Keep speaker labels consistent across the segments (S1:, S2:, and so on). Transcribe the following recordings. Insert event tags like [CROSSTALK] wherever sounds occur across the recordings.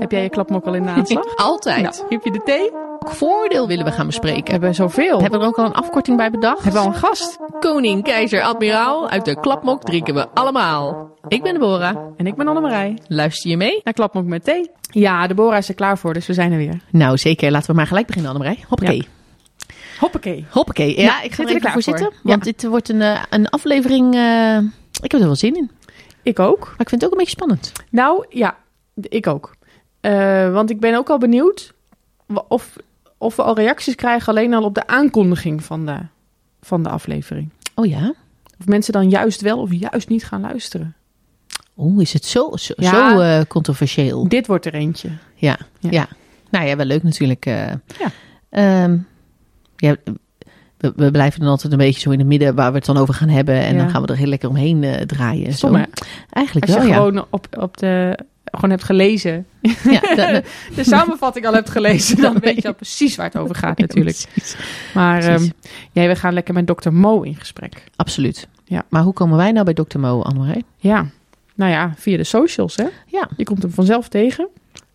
S1: Heb jij je klapmok al in de aanslag? [LAUGHS]
S2: Altijd.
S1: Nou, heb je de thee?
S2: Welk voordeel willen we gaan bespreken?
S1: We hebben zoveel.
S2: Hebben we er ook al een afkorting bij bedacht?
S1: Hebben we al een gast?
S2: Koning, keizer, admiraal. Uit de klapmok drinken we allemaal. Ik ben Deborah.
S1: En ik ben Annemarij.
S2: Luister je mee?
S1: Naar klapmok met thee. Ja, Deborah is er klaar voor, dus we zijn er weer.
S2: Nou, zeker. Laten we maar gelijk beginnen, Annemarij. Hoppakee.
S1: Ja. Hoppakee.
S2: Hoppakee. Ja,
S1: Ja,
S2: ik ga er
S1: er
S2: even voor
S1: voor.
S2: zitten.
S1: Ja.
S2: Want dit wordt een, eh, een aflevering... eh, ik heb er wel zin in.
S1: Ik ook.
S2: Maar ik vind het ook een beetje spannend.
S1: Nou, ja, ik ook. Eh, want ik ben ook al benieuwd of, of we al reacties krijgen alleen al op de aankondiging van de, van de aflevering.
S2: Oh ja?
S1: Of mensen dan juist wel of juist niet gaan luisteren.
S2: Oeh, is het zo, zo,
S1: Ja.
S2: zo eh, controversieel?
S1: Dit wordt er eentje.
S2: Ja,
S1: Ja.
S2: ja. Nou ja, wel leuk natuurlijk. eh.
S1: Ja.
S2: Ehm, ja, we, we blijven dan altijd een beetje zo in het midden waar we het dan over gaan hebben. En
S1: Ja.
S2: dan gaan we er heel lekker omheen draaien.
S1: Stom,
S2: zo. Eigenlijk
S1: Als je
S2: wel,
S1: gewoon op, op de gewoon hebt gelezen,
S2: ja [LAUGHS]
S1: de samenvatting al hebt gelezen, dan [LAUGHS] weet je al precies waar het over gaat [LAUGHS] natuurlijk.
S2: Ja, precies.
S1: Maar
S2: Precies.
S1: ehm, ja, we gaan lekker met dokter Mo in gesprek.
S2: Absoluut.
S1: Ja.
S2: Maar hoe komen wij nou bij Dr. Mo, Annemarij?
S1: Ja, nou ja, via de socials hè.
S2: Ja,
S1: Je komt hem vanzelf tegen.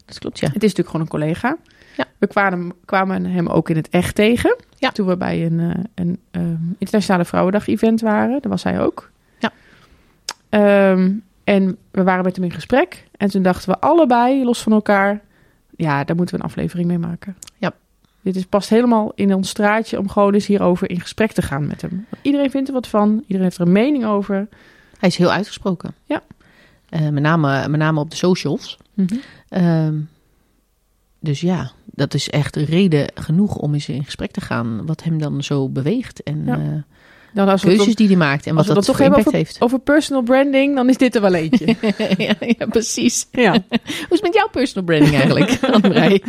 S2: dat klopt, ja.
S1: Het is natuurlijk gewoon een collega.
S2: Ja.
S1: We kwamen, kwamen hem ook in het echt tegen.
S2: Ja.
S1: Toen we bij een, eh, een ehm, internationale vrouwendag-event waren. Daar was hij ook.
S2: Ja.
S1: Ehm, en we waren met hem in gesprek. En toen dachten we allebei, los van elkaar... Ja, daar moeten we een aflevering mee maken.
S2: Ja.
S1: Dit is, past helemaal in ons straatje om gewoon eens hierover in gesprek te gaan met hem. Want Iedereen vindt er wat van. Iedereen heeft er een mening over.
S2: Hij is heel uitgesproken.
S1: Ja.
S2: Eh, met, name, met name op de socials. Ehm, dus ja, dat is echt reden genoeg om eens in gesprek te gaan. Wat hem dan zo beweegt. En
S1: Ja.
S2: eh,
S1: Dan als
S2: keuzes die hij maakt. En wat dat
S1: toch
S2: impact
S1: over,
S2: heeft.
S1: over personal branding, dan is dit er wel eentje. [LAUGHS]
S2: ja, ja, precies.
S1: ja. [LAUGHS]
S2: Hoe is het met jouw personal branding eigenlijk, [LAUGHS] Annemarij?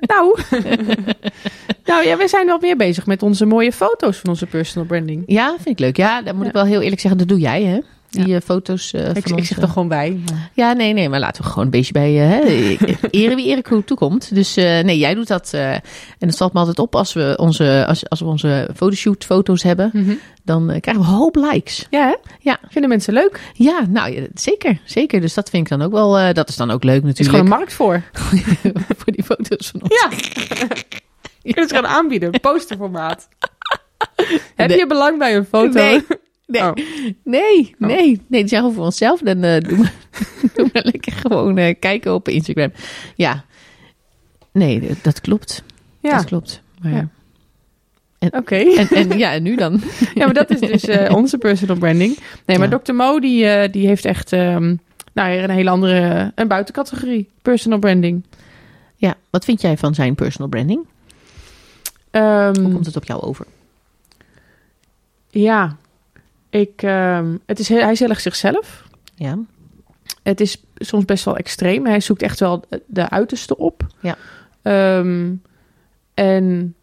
S1: Nou, nou ja, we zijn wel weer bezig met onze mooie foto's van onze personal branding.
S2: Ja, vind ik leuk. Ja, dat moet ik wel heel eerlijk zeggen. Dat doe jij, hè? Die
S1: Ja.
S2: eh, foto's eh,
S1: Ik,
S2: van
S1: ik zeg
S2: eh,
S1: er gewoon bij.
S2: Ja, nee, nee, maar laten we gewoon een beetje bij eh, hè, [LAUGHS] eren wie ere toekomt. Dus eh, nee, jij doet dat. eh, en het valt me altijd op als we onze, als, als we onze fotoshoot foto's hebben. Dan eh, krijgen we een hoop likes.
S1: Ja, hè?
S2: Ja.
S1: Vinden mensen leuk?
S2: Ja, nou ja, zeker, zeker. Dus dat vind ik dan ook wel, eh, dat is dan ook leuk
S1: Er is gewoon
S2: natuurlijk.
S1: een markt voor. [LAUGHS]
S2: voor die foto's van ons.
S1: Ja. [LAUGHS] Je kunt het gewoon aanbieden. Posterformaat. Heb je belang bij een foto?
S2: Nee. Nee,
S1: Oh.
S2: nee,
S1: Oh.
S2: nee, nee, die zijn gewoon voor onszelf. Dan eh doen, we, [LAUGHS] doen we lekker gewoon eh, kijken op Instagram. Ja, nee, dat- klopt.
S1: Ja,
S2: Dat klopt. Maar,
S1: Ja. oké.
S2: En, en ja, en nu dan? [LAUGHS]
S1: Ja, maar dat is dus eh, [LAUGHS] onze personal branding. Nee, maar
S2: Ja.
S1: Dr. Mo, die, die heeft echt ehm, nou, een hele andere, een buitencategorie. Personal branding.
S2: Ja, wat vind jij van zijn personal branding?
S1: Ehm,
S2: Hoe komt het op jou over?
S1: Ja, ik, ehm, het is heel, hij is heel erg zichzelf.
S2: Ja,
S1: Het is soms best wel extreem. Hij zoekt echt wel de uiterste op.
S2: Ja.
S1: Ehm, en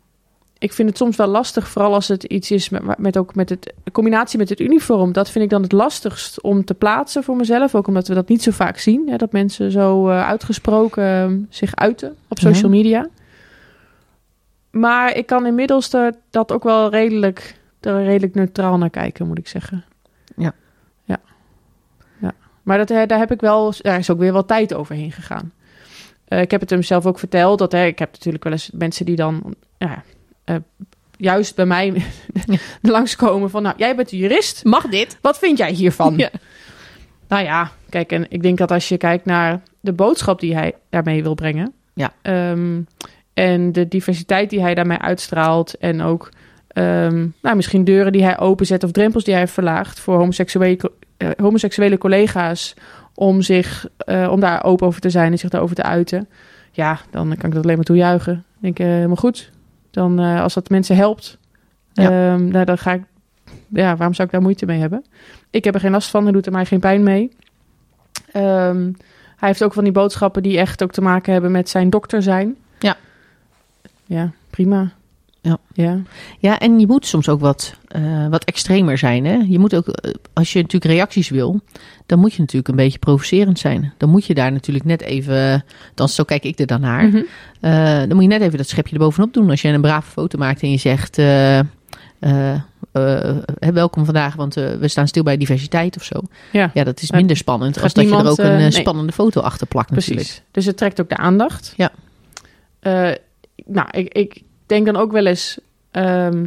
S1: ik vind het soms wel lastig, vooral als het iets is met, met ook met het de combinatie met het uniform. Dat vind ik dan het lastigst om te plaatsen voor mezelf. Ook omdat we dat niet zo vaak zien. Hè, dat mensen zo eh, uitgesproken ehm, zich uiten op social media. Maar ik kan inmiddels er, dat ook wel redelijk, er redelijk neutraal naar kijken, moet ik zeggen.
S2: Ja.
S1: Ja. ja. Maar dat, eh, daar heb ik wel, daar is ook weer wel tijd overheen gegaan. Eh, ik heb het hem zelf ook verteld. Dat, hè, ik heb natuurlijk wel eens mensen die dan ja, eh, juist bij mij [LAUGHS] langskomen van... Nou, jij bent een jurist.
S2: Mag dit?
S1: Wat vind jij hiervan? [LAUGHS]
S2: Ja.
S1: Nou ja, kijk, en ik denk dat als je kijkt naar de boodschap die hij daarmee wil brengen...
S2: Ja.
S1: ehm, en de diversiteit die hij daarmee uitstraalt... en ook ehm, nou, misschien deuren die hij openzet of drempels die hij verlaagt... voor homoseksuele, eh, homoseksuele collega's om, zich, eh, om daar open over te zijn en zich daarover te uiten... ja, dan kan ik dat alleen maar toejuichen. Ik denk, eh, helemaal goed. Dan, als dat mensen helpt,
S2: Ja.
S1: ehm, nou, dan ga ik... Ja, waarom zou ik daar moeite mee hebben? Ik heb er geen last van, er doet er mij geen pijn mee. Ehm, hij heeft ook van die boodschappen die echt ook te maken hebben met zijn dokter zijn.
S2: Ja.
S1: Ja, prima.
S2: Ja.
S1: Ja.
S2: Ja, en je moet soms ook wat, eh, wat extremer zijn. Hè? Je moet ook, eh, als je natuurlijk reacties wil, dan moet je natuurlijk een beetje provocerend zijn. Dan moet je daar natuurlijk net even, dan zo kijk ik er dan naar.
S1: Mhm.
S2: Eh, dan moet je net even dat schepje erbovenop doen. Als je een brave foto maakt en je zegt, welkom vandaag, want we staan stil bij diversiteit of zo.
S1: Ja,
S2: Ja, dat is minder spannend als dat je er ook een
S1: nee.
S2: spannende foto achter plakt natuurlijk.
S1: precies. Dus het trekt ook de aandacht.
S2: Ja.
S1: Nou, ik, ik denk dan ook wel eens... ehm,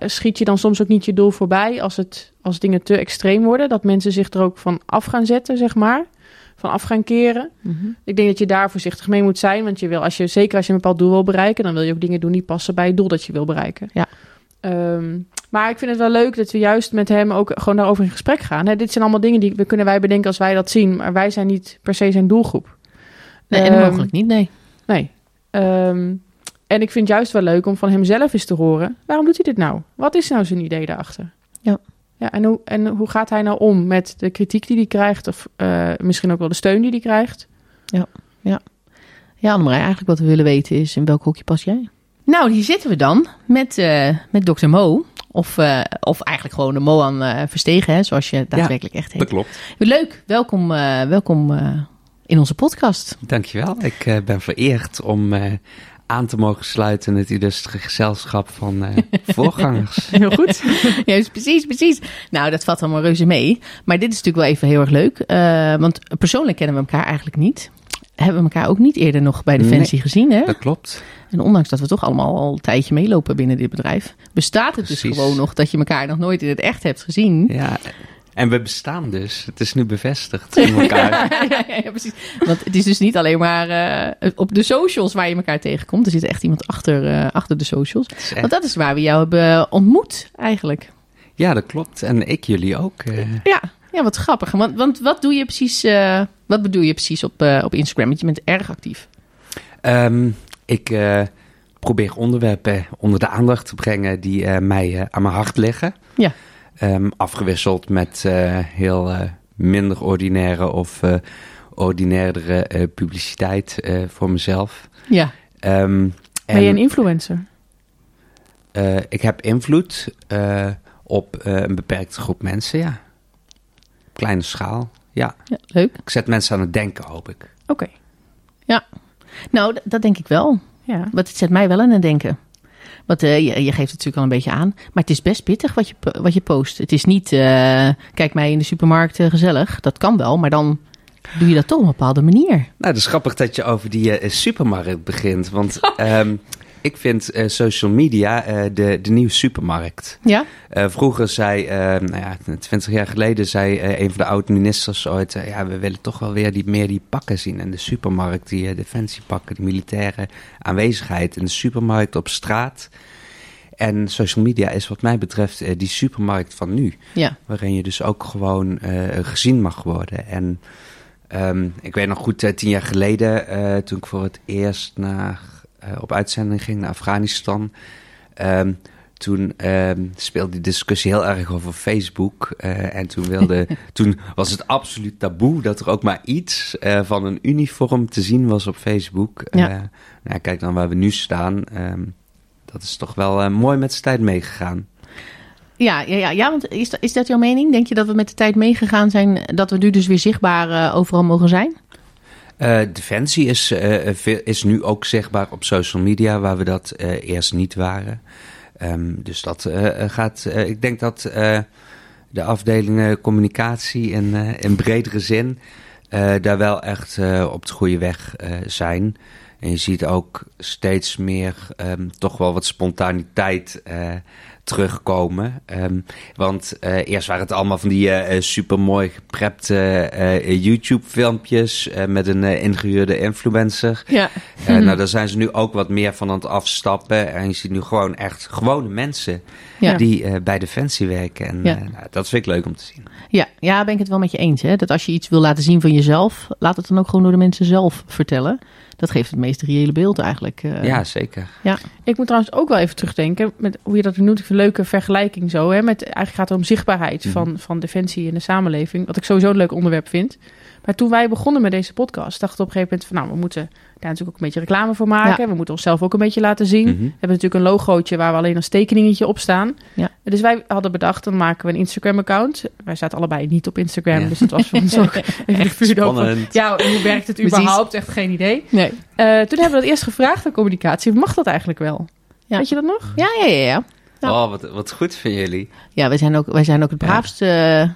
S1: schiet je dan soms ook niet je doel voorbij als, het, als dingen te extreem worden? Dat mensen zich er ook van af gaan zetten, zeg maar. Van af gaan keren.
S2: Mhm.
S1: Ik denk dat je daar voorzichtig mee moet zijn. Want je wil, als je, zeker als je een bepaald doel wil bereiken... dan wil je ook dingen doen die passen bij het doel dat je wil bereiken.
S2: Ja.
S1: Ehm, maar ik vind het wel leuk dat we juist met hem ook gewoon daarover in gesprek gaan. Dit zijn allemaal dingen die we kunnen wij bedenken als wij dat zien. Maar wij zijn niet per se zijn doelgroep.
S2: Nee, en
S1: Ehm,
S2: mogelijk niet, nee.
S1: Nee. En ik vind het juist wel leuk om van hem zelf eens te horen. Waarom doet hij dit nou? Wat is nou zijn idee daarachter?
S2: Ja.
S1: Ja, en hoe, en hoe gaat hij nou om met de kritiek die hij krijgt? Of eh, misschien ook wel de steun die hij krijgt?
S2: Ja, Annemarij, eigenlijk wat we willen weten is, in welk hokje pas jij? Nou, hier zitten we dan met, eh met dokter Mo. Of, eh, of eigenlijk gewoon de Moan eh Verstegen, hè, zoals je daadwerkelijk echt heet.
S3: Dat klopt.
S2: Leuk, welkom, eh, welkom eh, in onze podcast.
S3: Dankjewel. Ik eh, ben vereerd om eh, aan te mogen sluiten het illustre gezelschap van eh, [LAUGHS] voorgangers.
S1: Heel goed. [LAUGHS]
S2: Juist, precies, precies. Nou, dat valt allemaal reuze mee. Maar dit is natuurlijk wel even heel erg leuk. eh, want persoonlijk kennen we elkaar eigenlijk niet. Hebben we elkaar ook niet eerder nog bij Defensie gezien, hè?
S3: Dat klopt.
S2: En ondanks dat we toch allemaal al een tijdje meelopen binnen dit bedrijf, bestaat het dus gewoon nog dat je elkaar nog nooit in het echt hebt gezien.
S3: Ja. En we bestaan dus. Het is nu bevestigd in elkaar. [LAUGHS]
S2: ja, ja, ja, precies. Want het is dus niet alleen maar eh, op de socials waar je elkaar tegenkomt. Er zit echt iemand achter, eh, achter de socials.
S3: Echt-
S2: Want dat is waar we jou hebben ontmoet, eigenlijk.
S3: Ja, dat klopt. En ik jullie ook. eh.
S2: Ja, ja wat grappig. Want, want wat doe je precies, eh, wat bedoel je precies op, eh, op Instagram? Want je bent erg actief.
S3: Ehm, ik eh, probeer onderwerpen onder de aandacht te brengen die eh, mij eh, aan mijn hart liggen.
S2: Ja.
S3: Ehm, afgewisseld met eh, heel eh, minder ordinaire of eh ordinairdere publiciteit voor mezelf.
S2: Ja,
S3: Ehm,
S1: Ben je
S3: en,
S1: een influencer?
S3: ik heb invloed op een beperkte groep mensen, ja. Kleine schaal, ja.
S2: ja leuk.
S3: Ik zet mensen aan het denken, hoop ik.
S1: Oké.
S2: Nou, d- dat denk ik wel.
S1: Ja.
S2: Want het zet mij wel aan het denken. Want eh, je, je geeft het natuurlijk al een beetje aan. Maar het is best pittig wat je, wat je post. Het is niet, eh, kijk mij in de supermarkt eh, gezellig. Dat kan wel, maar dan doe je dat toch op een bepaalde manier.
S3: Nou, het is grappig dat je over die supermarkt begint. Want [LAUGHS] ehm, ik vind eh, social media eh, de, de nieuwe supermarkt.
S2: Ja?
S3: Eh, vroeger zei, nou ja, twintig jaar geleden zei een van de oud-ministers ooit... ja, we willen toch wel weer die, meer die pakken zien in de supermarkt. Die defensiepakken, de militaire aanwezigheid in de supermarkt, op straat. En social media is wat mij betreft die supermarkt van nu.
S2: Ja.
S3: Waarin je dus ook gewoon gezien mag worden. En ehm, ik weet nog goed, tien jaar geleden, toen ik voor het eerst naar, op uitzending ging naar Afghanistan. ehm, toen ehm, speelde die discussie heel erg over Facebook. eh, en toen, wilde, [LAUGHS] toen was het absoluut taboe dat er ook maar iets eh, van een uniform te zien was op Facebook.
S2: Ja.
S3: Eh, nou, kijk dan waar we nu staan. ehm, dat is toch wel eh, mooi met de tijd meegegaan.
S2: Ja, ja, ja, ja want is dat, is dat jouw mening? Denk je dat we met de tijd meegegaan zijn, dat we nu dus weer zichtbaar eh, overal mogen zijn?
S3: Eh, Defensie is, eh, veel- is nu ook zichtbaar op social media, waar we dat eh, eerst niet waren. Ehm, dus dat eh, eh, gaat. eh, ik denk dat eh, de afdelingen communicatie in, eh, in bredere zin eh, daar wel echt eh, op de goede weg eh, zijn. En je ziet ook steeds meer ehm, toch wel wat spontaniteit eh, terugkomen. Ehm, want eh, eerst waren het allemaal van die eh super mooi geprepte eh, YouTube-filmpjes eh, met een eh, ingehuurde influencer.
S2: Ja.
S3: Eh, nou, daar zijn ze nu ook wat meer van aan het afstappen. En je ziet nu gewoon echt gewone mensen
S2: Ja.
S3: die eh, bij Defensie werken. En
S2: Ja.
S3: eh, nou, dat vind ik leuk om te zien.
S2: Ja, ja, ben ik het wel met je eens. Hè? Dat als je iets wil laten zien van jezelf, laat het dan ook gewoon door de mensen zelf vertellen. Dat geeft het meest reële beeld eigenlijk. eh.
S3: ja, zeker.
S1: Ik moet trouwens ook wel even terugdenken met hoe je dat noemt. Ik vind een leuke vergelijking zo. Hè, met, eigenlijk gaat het om zichtbaarheid
S3: Mhm.
S1: van, van defensie in de samenleving. Wat ik sowieso een leuk onderwerp vind. Maar toen wij begonnen met deze podcast, dachten we op een gegeven moment van nou, we moeten daar natuurlijk ook een beetje reclame voor maken. We moeten onszelf ook een beetje laten zien.
S3: Mhm.
S1: We hebben natuurlijk een logootje waar we alleen als tekeningetje op staan.
S2: Ja.
S1: Dus wij hadden bedacht, dan maken we een Instagram-account. Wij zaten allebei niet op Instagram,
S3: Ja.
S1: dus dat was voor ons ook [LAUGHS] even de. Ja, hoe werkt het überhaupt? Echt geen idee.
S2: Nee.
S1: Eh, toen hebben we dat eerst gevraagd aan communicatie. Mag dat eigenlijk wel?
S2: Ja.
S1: Weet je dat nog?
S2: Ja, ja, ja, ja. Nou.
S3: Oh, wat, wat goed van jullie.
S2: Ja, wij zijn ook, wij zijn ook het
S3: Ja.
S2: braafste,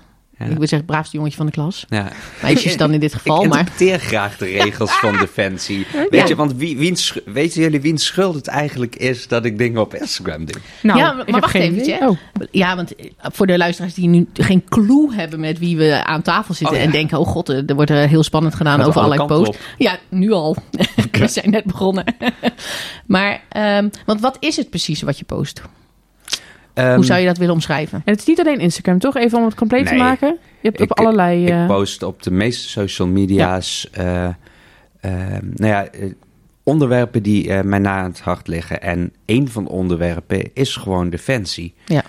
S3: Ja.
S2: ik wil zeggen, het braafste jongetje van de klas.
S3: Ja.
S2: Meisjes dan in dit geval, [LAUGHS]
S3: ik
S2: maar...
S3: interpreteer graag de regels van Defensie. Weet
S2: Ja.
S3: je, want wie, wiens, weten jullie wiens schuld het eigenlijk is dat ik dingen op Instagram doe?
S1: Nou,
S2: Ja, maar
S1: ik heb
S2: wacht hè.
S1: Oh.
S2: Ja, want eh, voor de luisteraars die nu geen clue hebben met wie we aan tafel zitten...
S3: Oh, ja.
S2: en denken, oh god, er wordt er heel spannend gedaan
S3: Gaat
S2: over
S3: alle
S2: allerlei posts. Ja, nu al. [LAUGHS] we zijn net begonnen. [LAUGHS] maar, ehm, want wat is het precies wat je post?
S3: Ehm,
S2: Hoe zou je dat willen omschrijven?
S1: En het is niet alleen Instagram, toch? Even om het compleet te maken. Je hebt op
S3: Ik-
S1: allerlei... eh,
S3: Ik post op de meeste social media's eh, eh, nou ja, eh, onderwerpen die eh, mij na aan het hart liggen. En een van de onderwerpen is gewoon defensie.
S2: Ja.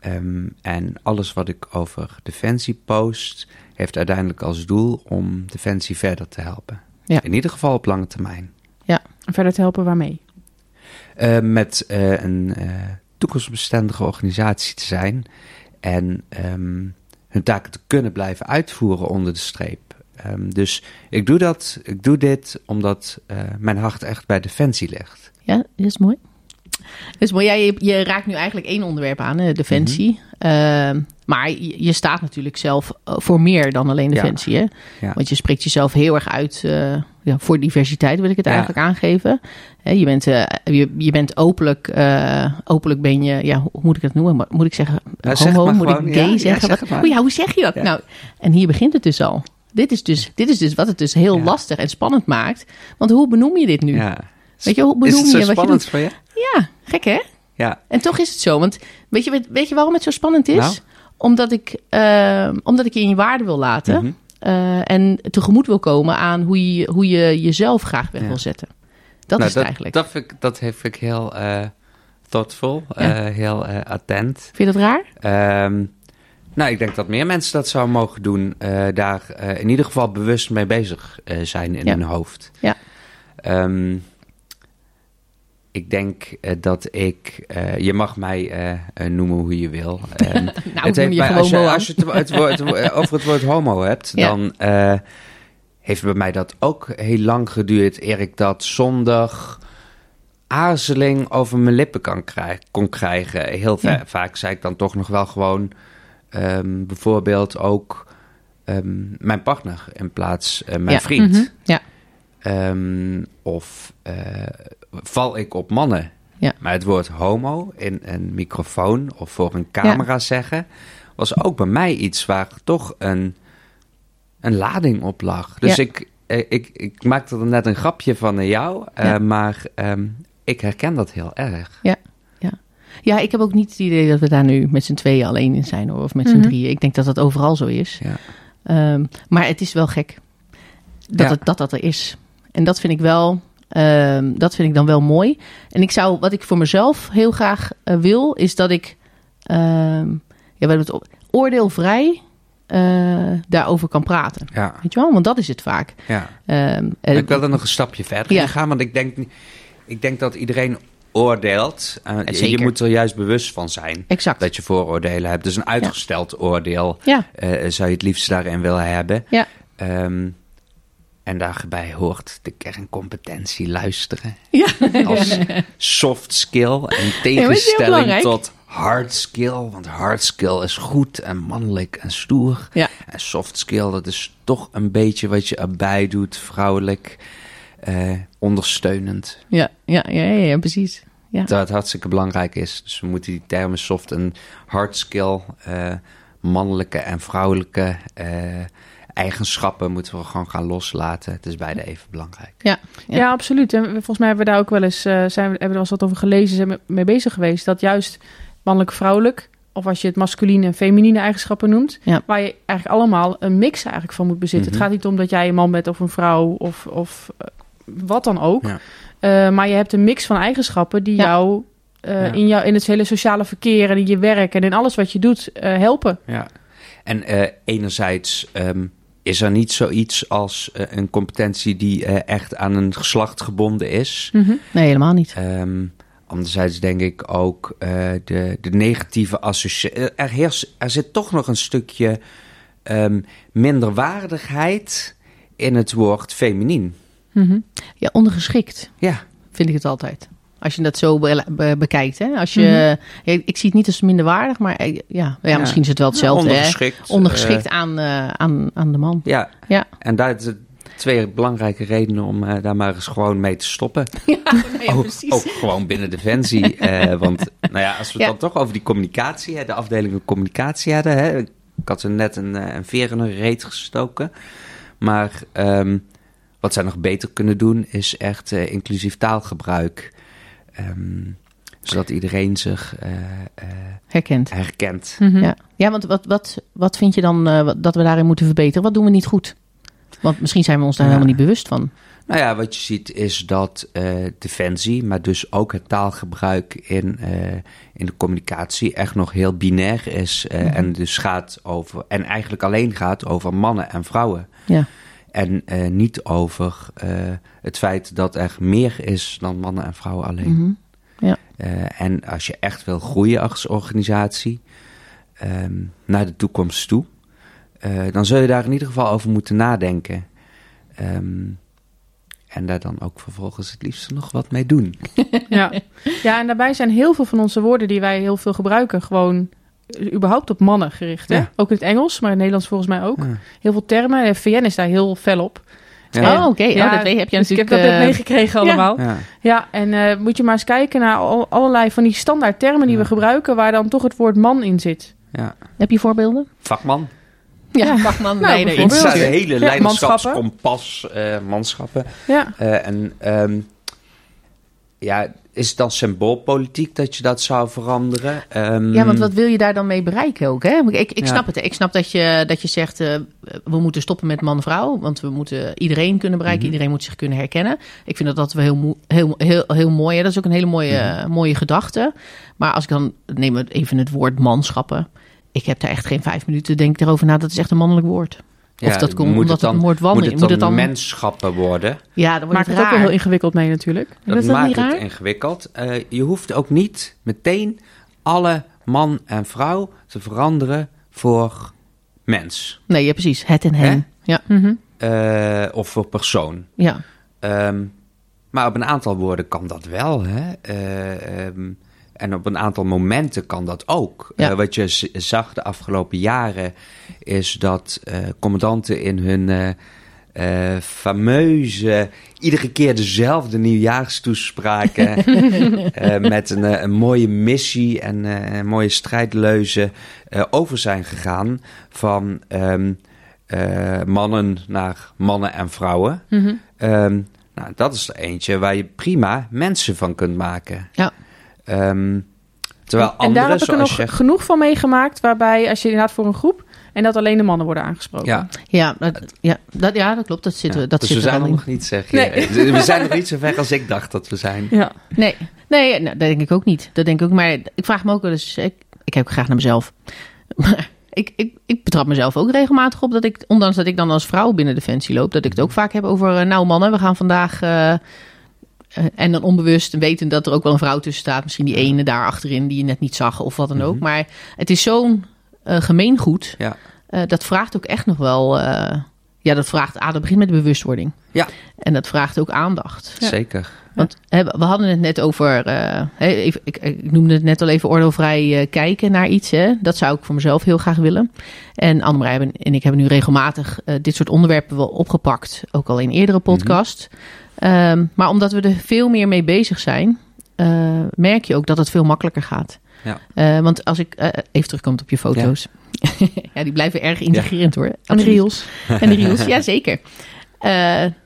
S3: Ehm, en alles wat ik over defensie post, heeft uiteindelijk als doel om defensie verder te helpen.
S2: Ja.
S3: In ieder geval op lange termijn.
S1: verder te helpen waarmee.
S3: Eh, met eh, een eh, toekomstbestendige organisatie te zijn en ehm, hun taken te kunnen blijven uitvoeren onder de streep. Ehm, dus ik doe dat, ik doe dit omdat eh, mijn hart echt bij defensie ligt.
S2: Ja, dat is mooi. Is mooi. Ja, je, raakt nu eigenlijk één onderwerp aan, hè, defensie.
S3: Mhm.
S2: Ehm, maar je, je staat natuurlijk zelf eh, voor meer dan alleen
S3: Ja.
S2: defensie. Hè?
S3: Ja.
S2: Want je spreekt jezelf heel erg uit eh, ja, voor diversiteit, wil ik het eigenlijk aangeven. Hè, je, bent, eh, je, je bent openlijk, openlijk ben je, ja, hoe moet ik het noemen? Moet ik zeggen
S3: zeg
S2: homo? Moet
S3: gewoon,
S2: ik gay zeggen?
S3: zeg het maar.
S2: oh hoe zeg je dat? Nou, en hier begint het dus al. Dit is dus, dit is dus wat het dus heel lastig en spannend maakt. Want hoe benoem je dit nu?
S3: Ja.
S2: Weet je, hoe
S3: Is
S2: benoem
S3: het zo
S2: je wat je
S3: spannend
S2: doet?
S3: voor je?
S2: Ja, gek hè?
S3: Ja.
S2: En toch is het zo. Want weet je, weet je waarom het zo spannend is?
S3: Nou?
S2: Omdat, ik, eh, omdat ik je in je waarde wil laten.
S3: Mhm.
S2: eh, en tegemoet wil komen aan hoe je, hoe je jezelf graag weg
S3: Ja.
S2: wil zetten. Dat
S3: Nou,
S2: is het eigenlijk.
S3: Dat, vind ik, dat vind ik heel eh thoughtful,
S2: Ja.
S3: eh, heel attent.
S2: Vind je dat raar?
S3: Ehm, nou, ik denk dat meer mensen dat zouden mogen doen. daar in ieder geval bewust mee bezig zijn in
S2: Ja.
S3: hun hoofd.
S2: Ja.
S3: Ehm, ik denk eh, dat ik... eh, je mag mij eh, noemen hoe je wil. [LAUGHS] Ehm,
S2: Nou,
S3: het
S2: noem
S3: heeft
S2: je
S3: mij- als je, als je het, het woord, het- over het woord homo hebt,
S2: Ja.
S3: dan heeft bij mij dat ook heel lang geduurd. Eer ik dat zonder aarzeling over mijn lippen kan krijgen, kon krijgen. Heel
S2: Ja.
S3: vaak zei ik dan toch nog wel gewoon ehm, bijvoorbeeld ook ehm, mijn partner in plaats uh, mijn
S2: Ja.
S3: vriend.
S2: Mhm. Ja.
S3: Of eh, val ik op mannen?
S2: Ja.
S3: Maar het woord homo in een microfoon of voor een camera zeggen... was ook bij mij iets waar toch een, een lading op lag. Dus
S2: Ja.
S3: ik, eh, ik, ik maakte er net een grapje van naar jou... eh,
S2: Ja.
S3: maar ehm, ik herken dat heel erg.
S2: Ja, ik heb ook niet het idee dat we daar nu met z'n tweeën alleen in zijn. Hoor, of met z'n
S1: Mhm.
S2: drieën. Ik denk dat dat overal zo is.
S3: Ja.
S2: Ehm, maar het is wel gek dat,
S3: Ja.
S2: het, dat dat er is. En dat vind ik wel, ehm, dat vind ik dan wel mooi. En ik zou, wat ik voor mezelf heel graag eh, wil, is dat ik, ehm, ja, het oordeelvrij eh, daarover kan praten.
S3: Ja,
S2: Weet je wel? Want dat is het vaak.
S3: ja.
S2: Ehm, eh,
S3: ik wil er nog een stapje verder
S2: Ja.
S3: gaan, want ik denk, ik denk dat iedereen oordeelt. Uh, je, moet er juist bewust van zijn
S2: exact.
S3: dat je vooroordelen hebt. Dus een uitgesteld oordeel
S2: Ja,
S3: eh, zou je het liefst daarin willen hebben.
S2: Ja.
S3: En daarbij hoort de kerncompetentie luisteren.
S2: ja.
S3: Als [LAUGHS] soft skill en tegenstelling tot hard skill. Want hard skill is goed en mannelijk en stoer.
S2: Ja.
S3: En soft skill, dat is toch een beetje wat je erbij doet, vrouwelijk, eh, ondersteunend.
S2: Ja, ja, ja, ja, ja, precies. Ja.
S3: Het hartstikke belangrijk is. Dus we moeten die termen soft en hard skill, eh, mannelijke en vrouwelijke eh, eigenschappen moeten we gewoon gaan loslaten. Het is beide even belangrijk.
S2: Ja,
S1: Ja.
S2: ja.
S1: absoluut. En volgens mij hebben we daar ook wel eens, eh, zijn we, hebben we er wel eens wat over gelezen, zijn we mee bezig geweest. Dat juist mannelijk-vrouwelijk, of als je het masculine en feminine eigenschappen noemt,
S2: Ja.
S1: waar je eigenlijk allemaal een mix eigenlijk van moet bezitten.
S3: Mhm.
S1: Het gaat niet om dat jij een man bent of een vrouw of, of eh, wat dan ook.
S3: Ja.
S1: Eh, maar je hebt een mix van eigenschappen die
S2: Ja.
S1: jou, eh,
S3: Ja.
S1: in, jou in het hele sociale verkeer en in je werk en in alles wat je doet eh, helpen.
S3: Ja. En eh, enerzijds ehm, is er niet zoiets als eh, een competentie die eh, echt aan een geslacht gebonden is.
S2: Nee, helemaal niet.
S3: Ehm, anderzijds denk ik ook eh, de, de negatieve associatie. Er, er zit toch nog een stukje ehm, minderwaardigheid in het woord feminien.
S1: Mhm.
S2: Ja, ondergeschikt
S3: Ja,
S2: vind ik het altijd. Als je dat zo be- be- bekijkt. Hè? Als je, ja, ik zie het niet als minderwaardig, maar eh, ja, ja,
S3: Ja.
S2: misschien is het wel hetzelfde. hè?
S3: Ondergeschikt.
S2: Ondergeschikt
S3: eh,
S2: aan, eh, aan, aan de man.
S3: ja,
S2: Ja.
S3: en daar zijn twee belangrijke redenen om daar maar eens gewoon mee te stoppen. [LAUGHS]
S2: Ja, [LAUGHS]
S3: ook, ook gewoon binnen Defensie. eh [LAUGHS] want nou ja, als we het
S2: Ja.
S3: dan toch over die communicatie, hè, de afdelingen communicatie hadden. Hè, ik had ze net een, een veer in een reet gestoken. Maar ehm, wat zij nog beter kunnen doen, is echt inclusief taalgebruik. Ehm, zodat iedereen zich eh, eh,
S2: Herkend.
S3: herkent.
S1: Mhm.
S2: Ja, ja want wat, wat, wat vind je dan eh, dat we daarin moeten verbeteren? Wat doen we niet goed? Want misschien zijn we ons daar
S3: Ja.
S2: helemaal niet bewust van.
S3: Nou ja, wat je ziet is dat eh, defensie, maar dus ook het taalgebruik in, eh, in de communicatie echt nog heel binair is. eh,
S2: Mhm.
S3: En dus gaat over, en eigenlijk alleen gaat over mannen en vrouwen.
S2: Ja.
S3: En eh, niet over eh, het feit dat er meer is dan mannen en vrouwen alleen.
S2: Mhm.
S3: Eh, en als je echt wil groeien als organisatie ehm, naar de toekomst toe, eh, dan zul je daar in ieder geval over moeten nadenken. Ehm, en daar dan ook vervolgens het liefst nog wat mee doen. [LAUGHS]
S1: Ja. ja, en daarbij zijn heel veel van onze woorden die wij heel veel gebruiken gewoon überhaupt op mannen gericht. Hè?
S3: Ja.
S1: Ook in het Engels, maar in het Nederlands volgens mij ook.
S3: Ja.
S1: Heel veel termen. De VN is daar heel fel op.
S3: Ja.
S2: Oh, oké.
S1: Ja,
S2: oh, dat weet- heb je
S1: dus ik
S2: natuurlijk...
S1: heb dat net
S2: eh,
S1: meegekregen allemaal. Ja,
S3: Ja.
S1: en eh, moet je maar eens kijken naar al- allerlei van die standaard termen die we gebruiken... waar dan toch het woord man in zit.
S3: Ja.
S2: heb je voorbeelden?
S3: Vakman.
S2: Ja,
S1: Ja.
S2: vakman,
S1: Nou,
S2: leider,
S1: bijvoorbeeld.
S3: Het hele leiderschapskompas, eh, manschappen.
S1: Ja,
S3: Eh, en ehm, ja, is het dan symboolpolitiek dat je dat zou veranderen? Ehm,
S2: Ja, want wat wil je daar dan mee bereiken ook? Hè? Ik, ik
S3: Ja.
S2: snap het. hè. Ik snap dat je, dat je zegt, eh, we moeten stoppen met man-vrouw. Want we moeten iedereen kunnen bereiken.
S3: Mhm.
S2: Iedereen moet zich kunnen herkennen. Ik vind dat dat wel heel, heel, heel, heel mooi. Hè? Dat is ook een hele mooie,
S3: Mhm.
S2: mooie gedachte. Maar als ik dan, neem even het woord manschappen. Ik heb daar echt geen vijf minuten denk ik erover na. Dat is echt een mannelijk woord.
S3: Ja,
S2: of dat komt
S3: moet
S2: omdat
S3: het dan,
S2: het woord
S3: moet het
S2: Moet
S3: dan,
S2: het dan,
S3: menschappen worden?
S2: ja, dan wordt
S1: maakt
S2: het
S1: het ook wel
S2: raar.
S1: heel ingewikkeld mee natuurlijk.
S3: Dat,
S2: is dat
S3: maakt
S2: niet
S3: het ingewikkeld. Eh, je hoeft ook niet meteen alle man en vrouw te veranderen voor mens.
S2: Nee, ja, precies. Het en hen. Ja,
S1: Mhm.
S3: Eh, of voor persoon.
S2: ja.
S3: Ehm, maar op een aantal woorden kan dat wel. Hè? Eh, ehm, en op een aantal momenten kan dat ook.
S2: Ja.
S3: Eh, wat je zag de afgelopen jaren is dat eh, commandanten in hun eh, fameuze, iedere keer dezelfde nieuwjaarstoespraken [LAUGHS] met een, een mooie missie en een mooie strijdleuze over zijn gegaan van ehm, eh, mannen naar mannen en vrouwen.
S1: Mhm.
S3: Ehm, nou, dat is er eentje waar je prima mensen van kunt maken.
S2: Ja.
S3: Ehm, terwijl
S1: en
S3: anderen,
S1: daar heb ik er nog
S3: je...
S1: genoeg van meegemaakt... waarbij als je inderdaad voor een groep... en dat alleen de mannen worden aangesproken.
S3: Ja,
S2: Ja, dat, ja, dat, ja, dat klopt. Dat zit,
S3: ja.
S2: dat
S3: dus
S2: zit
S3: we zijn er nog niet, zeg je.
S1: Nee. [LAUGHS]
S3: We zijn nog niet zo ver als ik dacht dat we zijn.
S1: Ja.
S2: Nee, nee nou, dat denk ik ook niet. Dat denk ik ook. Maar ik vraag me ook wel eens. Ik, ik ook graag naar mezelf. [LAUGHS] Maar ik, ik, ik betrap mezelf ook regelmatig op dat ik, ondanks dat ik dan als vrouw binnen Defensie loop, dat ik het ook vaak heb over. eh, Nou, mannen, we gaan vandaag. eh, en dan onbewust weten dat er ook wel een vrouw tussen staat. Misschien die ene daar achterin die je net niet zag of wat dan ook.
S3: Mhm.
S2: Maar het is zo'n eh, gemeengoed.
S3: Ja.
S2: Eh, dat vraagt ook echt nog wel. eh, ja, dat vraagt. Ah, dat begint met de bewustwording.
S3: Ja.
S2: En dat vraagt ook aandacht.
S1: Ja.
S3: Zeker.
S2: Want hè, we hadden het net over, eh, hè, even, ik, ik noemde het net al even oordeelvrij eh, kijken naar iets. Hè. Dat zou ik voor mezelf heel graag willen. En Annemarij en- ik hebben nu regelmatig eh, dit soort onderwerpen wel opgepakt. Ook al in eerdere podcast. Ehm, maar omdat we er veel meer mee bezig zijn, eh, merk je ook dat het veel makkelijker gaat.
S3: Ja.
S2: Eh, want als ik eh, even terugkomt op je foto's. Ja. [LAUGHS] die blijven erg intrigerend hoor.
S1: En de reels.
S2: En de reels, ja zeker.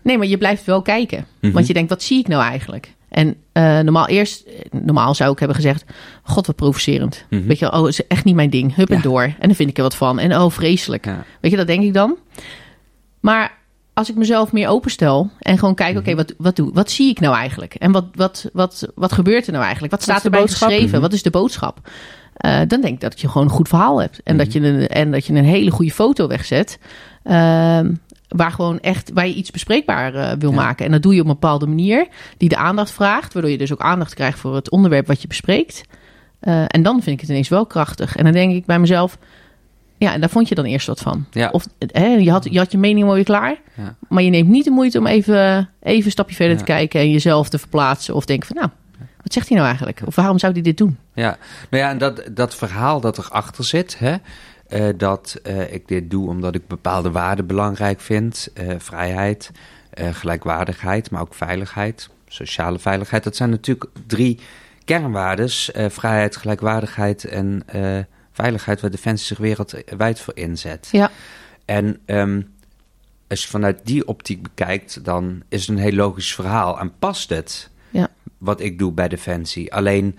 S2: Nee, maar je blijft wel kijken.
S3: Mhm.
S2: Want je denkt, wat zie ik nou eigenlijk? En normaal eerst, normaal zou ik hebben gezegd, god wat provocerend.
S3: Mhm.
S2: Weet je, oh, is echt niet mijn ding. Hup en door. En dan vind ik er wat van. En oh, vreselijk. Weet je, dat denk ik dan. Maar als ik mezelf meer openstel en gewoon kijk,
S3: Mhm.
S2: oké, wat, wat, doe, wat zie ik nou eigenlijk? En wat, wat, wat, wat gebeurt er nou eigenlijk? Wat staat erbij
S1: boodschap?
S2: geschreven?
S3: Mhm.
S2: Wat is de boodschap? Eh, dan denk ik dat je gewoon een goed verhaal hebt. En, dat, je
S3: Mhm.
S2: een, en dat je een hele goede foto wegzet. ehm, waar gewoon echt, waar je iets bespreekbaar eh, wil
S3: Ja.
S2: maken. En dat doe je op een bepaalde manier die de aandacht vraagt. Waardoor je dus ook aandacht krijgt voor het onderwerp wat je bespreekt. Eh, en dan vind ik het ineens wel krachtig. En dan denk ik bij mezelf, ja, en daar vond je dan eerst wat van.
S3: Ja.
S2: Of hè, je, had, je had je mening mooi klaar,
S3: Ja.
S2: maar je neemt niet de moeite om even, even een stapje verder
S3: Ja.
S2: te kijken en jezelf te verplaatsen. Of denken van, nou, wat zegt hij nou eigenlijk? Of waarom zou hij dit doen?
S3: Ja, nou ja, en dat, dat verhaal dat erachter zit, hè, eh, dat eh, ik dit doe omdat ik bepaalde waarden belangrijk vind, eh, vrijheid, gelijkwaardigheid, maar ook veiligheid, sociale veiligheid, dat zijn natuurlijk drie kernwaardes, eh, vrijheid, gelijkwaardigheid en veiligheid, waar Defensie zich wereldwijd voor inzet.
S2: Ja.
S3: En ehm, als je vanuit die optiek bekijkt, dan is het een heel logisch verhaal en past het
S2: Ja.
S3: wat ik doe bij Defensie. Alleen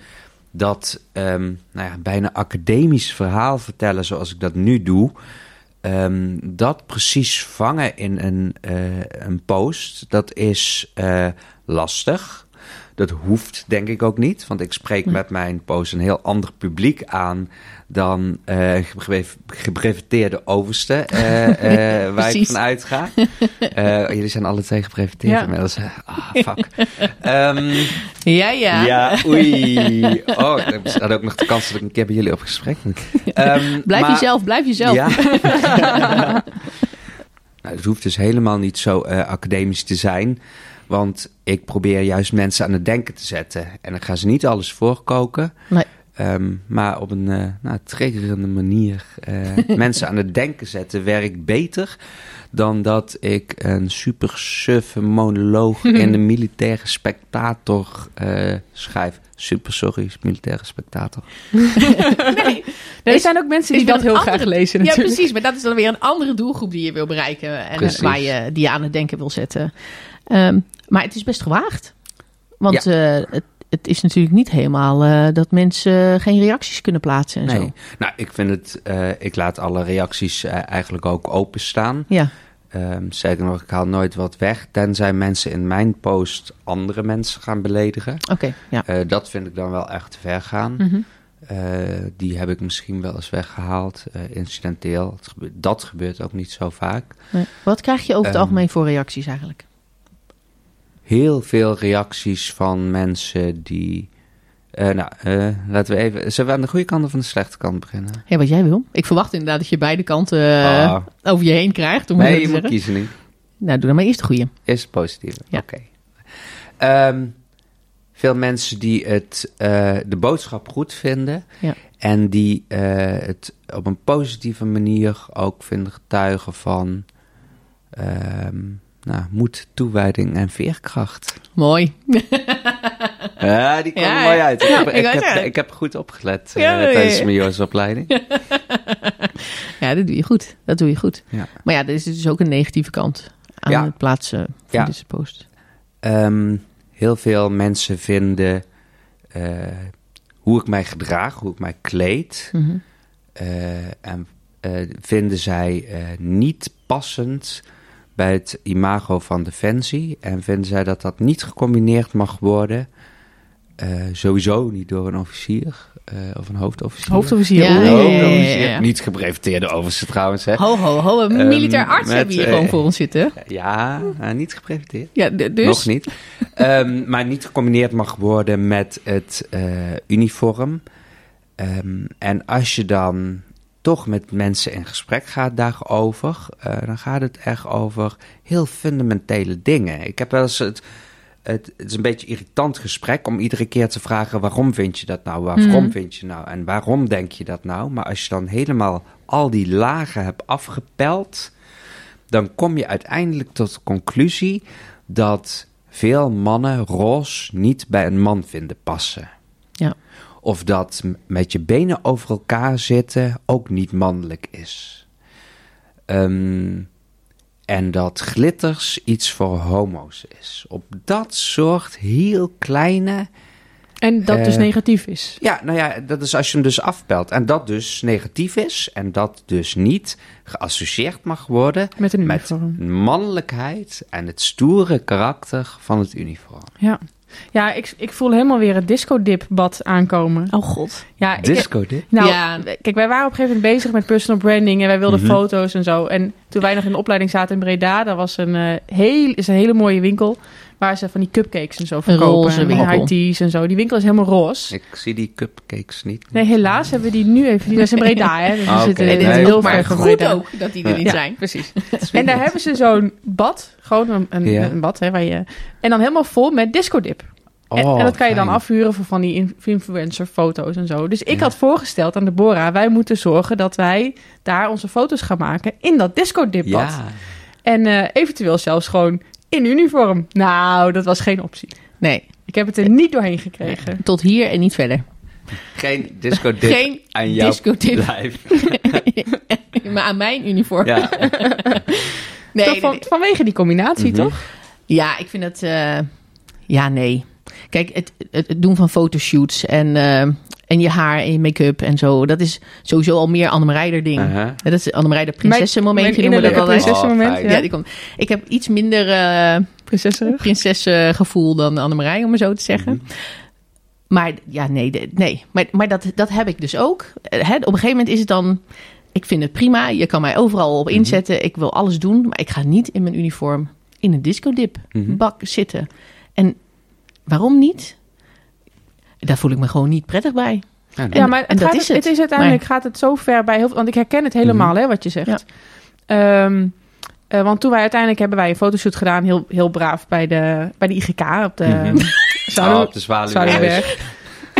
S3: dat ehm, nou ja, bijna academisch verhaal vertellen zoals ik dat nu doe, ehm, dat precies vangen in een, eh, een post, dat is eh, lastig. Dat hoeft denk ik ook niet, want ik spreek met mijn post een heel ander publiek aan dan eh, een gebre- gebreveteerde overste, eh, [LAUGHS] eh, waar ik van uitga. [LAUGHS] Eh, jullie zijn alle twee gebreveteerd
S1: Ja.
S3: inmiddels. Ah, fuck. Ehm,
S2: Ja, ja.
S3: ja, oei. Oh, ik had ook nog de kans dat ik een keer bij jullie op gesprek. [LAUGHS] Ehm,
S2: Blijf
S3: maar-
S2: jezelf, blijf jezelf.
S3: Ja. nou, het hoeft dus helemaal niet zo eh, academisch te zijn. Want ik probeer juist mensen aan het denken te zetten. En ik ga ze niet alles voorkoken.
S2: Nee.
S3: Ehm, maar op een eh nou, triggerende manier eh, [LAUGHS] mensen aan het denken zetten werkt beter dan dat ik een super suffe monoloog [LAUGHS] in de militaire spectator eh, schrijf. Super sorry, militaire spectator. [LAUGHS]
S1: Nee, er zijn ook mensen die dat heel graag lezen
S2: Ja,
S1: natuurlijk.
S2: precies. Maar dat is dan weer een andere doelgroep die je wil bereiken. En
S3: Precies.
S2: waar je, die je aan het denken wil zetten. Ehm, maar het is best gewaagd. Want eh, het, het is natuurlijk niet helemaal eh, dat mensen geen reacties kunnen plaatsen en
S3: Nee.
S2: zo.
S3: Nou, ik vind het. eh, ik laat alle reacties eh, eigenlijk ook openstaan.
S2: Ja,
S3: Ehm zeker nog, ik haal nooit wat weg. Tenzij mensen in mijn post andere mensen gaan beledigen.
S2: oké. ja.
S3: Dat vind ik dan wel echt te ver gaan.
S2: Mhm.
S3: Die heb ik misschien wel eens weggehaald, eh, incidenteel. Gebeurt- dat gebeurt ook niet zo vaak.
S2: Nee. Wat krijg je over het
S3: Ehm,
S2: algemeen voor reacties eigenlijk?
S3: Heel veel reacties van mensen die. eh, nou, eh, laten we even. Zullen we aan de goede kant of aan de slechte kant beginnen?
S2: Ja, wat jij wil. Ik verwacht inderdaad dat je beide kanten eh,
S3: Ah.
S2: over je heen krijgt. Om
S3: nee, je moet
S2: zeggen.
S3: kiezen niet.
S2: Nou, doe dan maar eerst de goede.
S3: Is het positieve?
S2: Ja.
S3: Oké. Ehm, veel mensen die het, de boodschap goed vinden.
S2: Ja.
S3: En die het op een positieve manier ook vinden getuigen van ehm, nou, moed, toewijding en veerkracht.
S2: Mooi. [LAUGHS]
S3: Ja, die kwam
S2: Ja,
S3: er mooi uit. Ik, heb,
S2: ik
S3: heb,
S2: zeggen.
S3: ik heb goed opgelet eh,
S2: Ja,
S3: tijdens mijn joodsopleiding. [LAUGHS]
S2: Ja, dat doe je goed. Dat doe je goed.
S3: Ja.
S2: Maar ja, er is dus ook een negatieve kant aan het plaatsen van deze post.
S3: Ehm, heel veel mensen vinden eh, hoe ik mij gedraag, hoe ik mij kleed,
S2: Mhm.
S3: eh, en vinden zij niet passend bij het imago van Defensie. En vinden zij dat dat niet gecombineerd mag worden, eh, sowieso niet door een officier eh, of een hoofdofficier.
S1: Hoofdofficier.
S2: Ja,
S1: oeh.
S2: ja, ja,
S3: Hoofdofficier.
S2: ja, ja.
S3: Niet gebreveteerde overste trouwens, hè.
S2: Ho, ho, ho. Een
S3: Ehm,
S2: militair arts
S3: met,
S2: hebben we hier
S3: eh,
S2: gewoon voor ons zitten.
S3: Ja, niet gebreveteerd.
S2: Ja, dus...
S3: Nog niet. Ehm, maar niet gecombineerd mag worden met het eh, uniform. Ehm, en als je dan toch met mensen in gesprek gaat daarover, eh, dan gaat het echt over heel fundamentele dingen. Ik heb wel eens het. Het, het is een beetje irritant gesprek om iedere keer te vragen: waarom vind je dat nou? Waarom
S2: Mhm.
S3: vind je nou? En waarom denk je dat nou? Maar als je dan helemaal al die lagen hebt afgepeld, dan kom je uiteindelijk tot de conclusie dat veel mannen roos niet bij een man vinden passen. Of dat met je benen over elkaar zitten ook niet mannelijk is. Ehm, en dat glitters iets voor homo's is. Op dat soort heel kleine.
S1: En dat dus
S3: Eh,
S1: negatief is.
S3: Ja, nou ja, dat is als je hem dus afpelt. En dat dus negatief is. En dat dus niet geassocieerd mag worden
S1: Met een
S3: met
S1: uniform.
S3: mannelijkheid en het stoere karakter van het uniform.
S1: Ja, ja ik, ik voel helemaal weer het disco-dip-bad aankomen.
S2: Oh god.
S1: Ja, ik,
S3: Disco dit?
S1: nou,
S2: Ja.
S1: kijk, wij waren op een gegeven moment bezig met personal branding en wij wilden
S3: Mhm.
S1: foto's en zo. En toen wij nog in de opleiding zaten in Breda, daar was een, eh, heel, is een hele mooie winkel waar ze van die cupcakes en zo verkopen.
S2: roze
S1: en
S2: winkel.
S1: high teas en zo. Die winkel is helemaal roze.
S3: Ik zie die cupcakes niet.
S1: Nee, helaas hebben we die nu even. Die in Breda, hè? Dus we
S3: Ah,
S1: zitten
S3: Nee,
S1: in
S3: dit is
S1: heel
S3: ook
S1: ver
S2: goed
S1: Breda.
S2: ook dat die er niet
S1: Ja,
S2: zijn.
S1: precies. [LAUGHS] En daar hebben ze zo'n bad, gewoon een, een,
S3: Ja.
S1: een bad, hè, waar je, en dan helemaal vol met discodip.
S3: Oh,
S1: en dat kan je dan
S3: fijn.
S1: afhuren voor van die in- influencer foto's en zo. Dus ik
S3: Ja.
S1: had voorgesteld aan Deborah, wij moeten zorgen dat wij daar onze foto's gaan maken in dat disco dipbad.
S3: Ja.
S1: En eh, eventueel zelfs gewoon in uniform. Nou, dat was geen optie.
S2: Nee,
S1: Ik heb het er niet doorheen gekregen.
S2: tot hier en niet verder.
S3: Geen disco dip
S2: Geen
S3: aan jouw
S2: discodip.
S3: lijf. [LAUGHS]
S2: maar aan mijn uniform.
S3: Ja. [LAUGHS]
S2: nee,
S1: Toch van,
S2: nee,
S1: vanwege die combinatie,
S3: Mhm.
S1: toch?
S2: Ja, ik vind het. eh, ja, nee. Kijk, het, het, doen van fotoshoots en, eh, en je haar en je make-up en zo. Dat is sowieso al meer Annemarij er ding. Ja, Dat is Annemarij de prinsessenmomentje noemen we dat altijd.
S1: prinsessenmoment,
S3: Oh,
S1: ja.
S2: Ja, die komt. Ik heb iets minder eh
S1: Prinsessenrug.
S2: prinsessengevoel dan Annemarij, om maar zo te zeggen.
S3: Mhm.
S2: Maar ja, nee, de- nee. Maar, maar dat, dat heb ik dus ook. Eh, Hè, op een gegeven moment is het dan... Ik vind het prima, je kan mij overal op
S3: Mhm.
S2: inzetten. Ik wil alles doen, maar ik ga niet in mijn uniform in een discodip
S3: Mhm.
S2: bak zitten. En waarom niet? Daar voel ik me gewoon niet prettig bij.
S3: Ja,
S1: Ja, maar het,
S2: dat
S1: gaat,
S2: is
S1: het.
S2: het.
S1: is uiteindelijk gaat het zo ver bij heel veel... Want ik herken het helemaal,
S3: Mhm.
S1: hè, wat je zegt.
S2: Ja.
S1: Ehm, eh, want toen wij uiteindelijk hebben wij een fotoshoot gedaan, heel, heel braaf bij de, bij de IGK op de [LAUGHS]
S3: Oh, op de Zwaluwberg.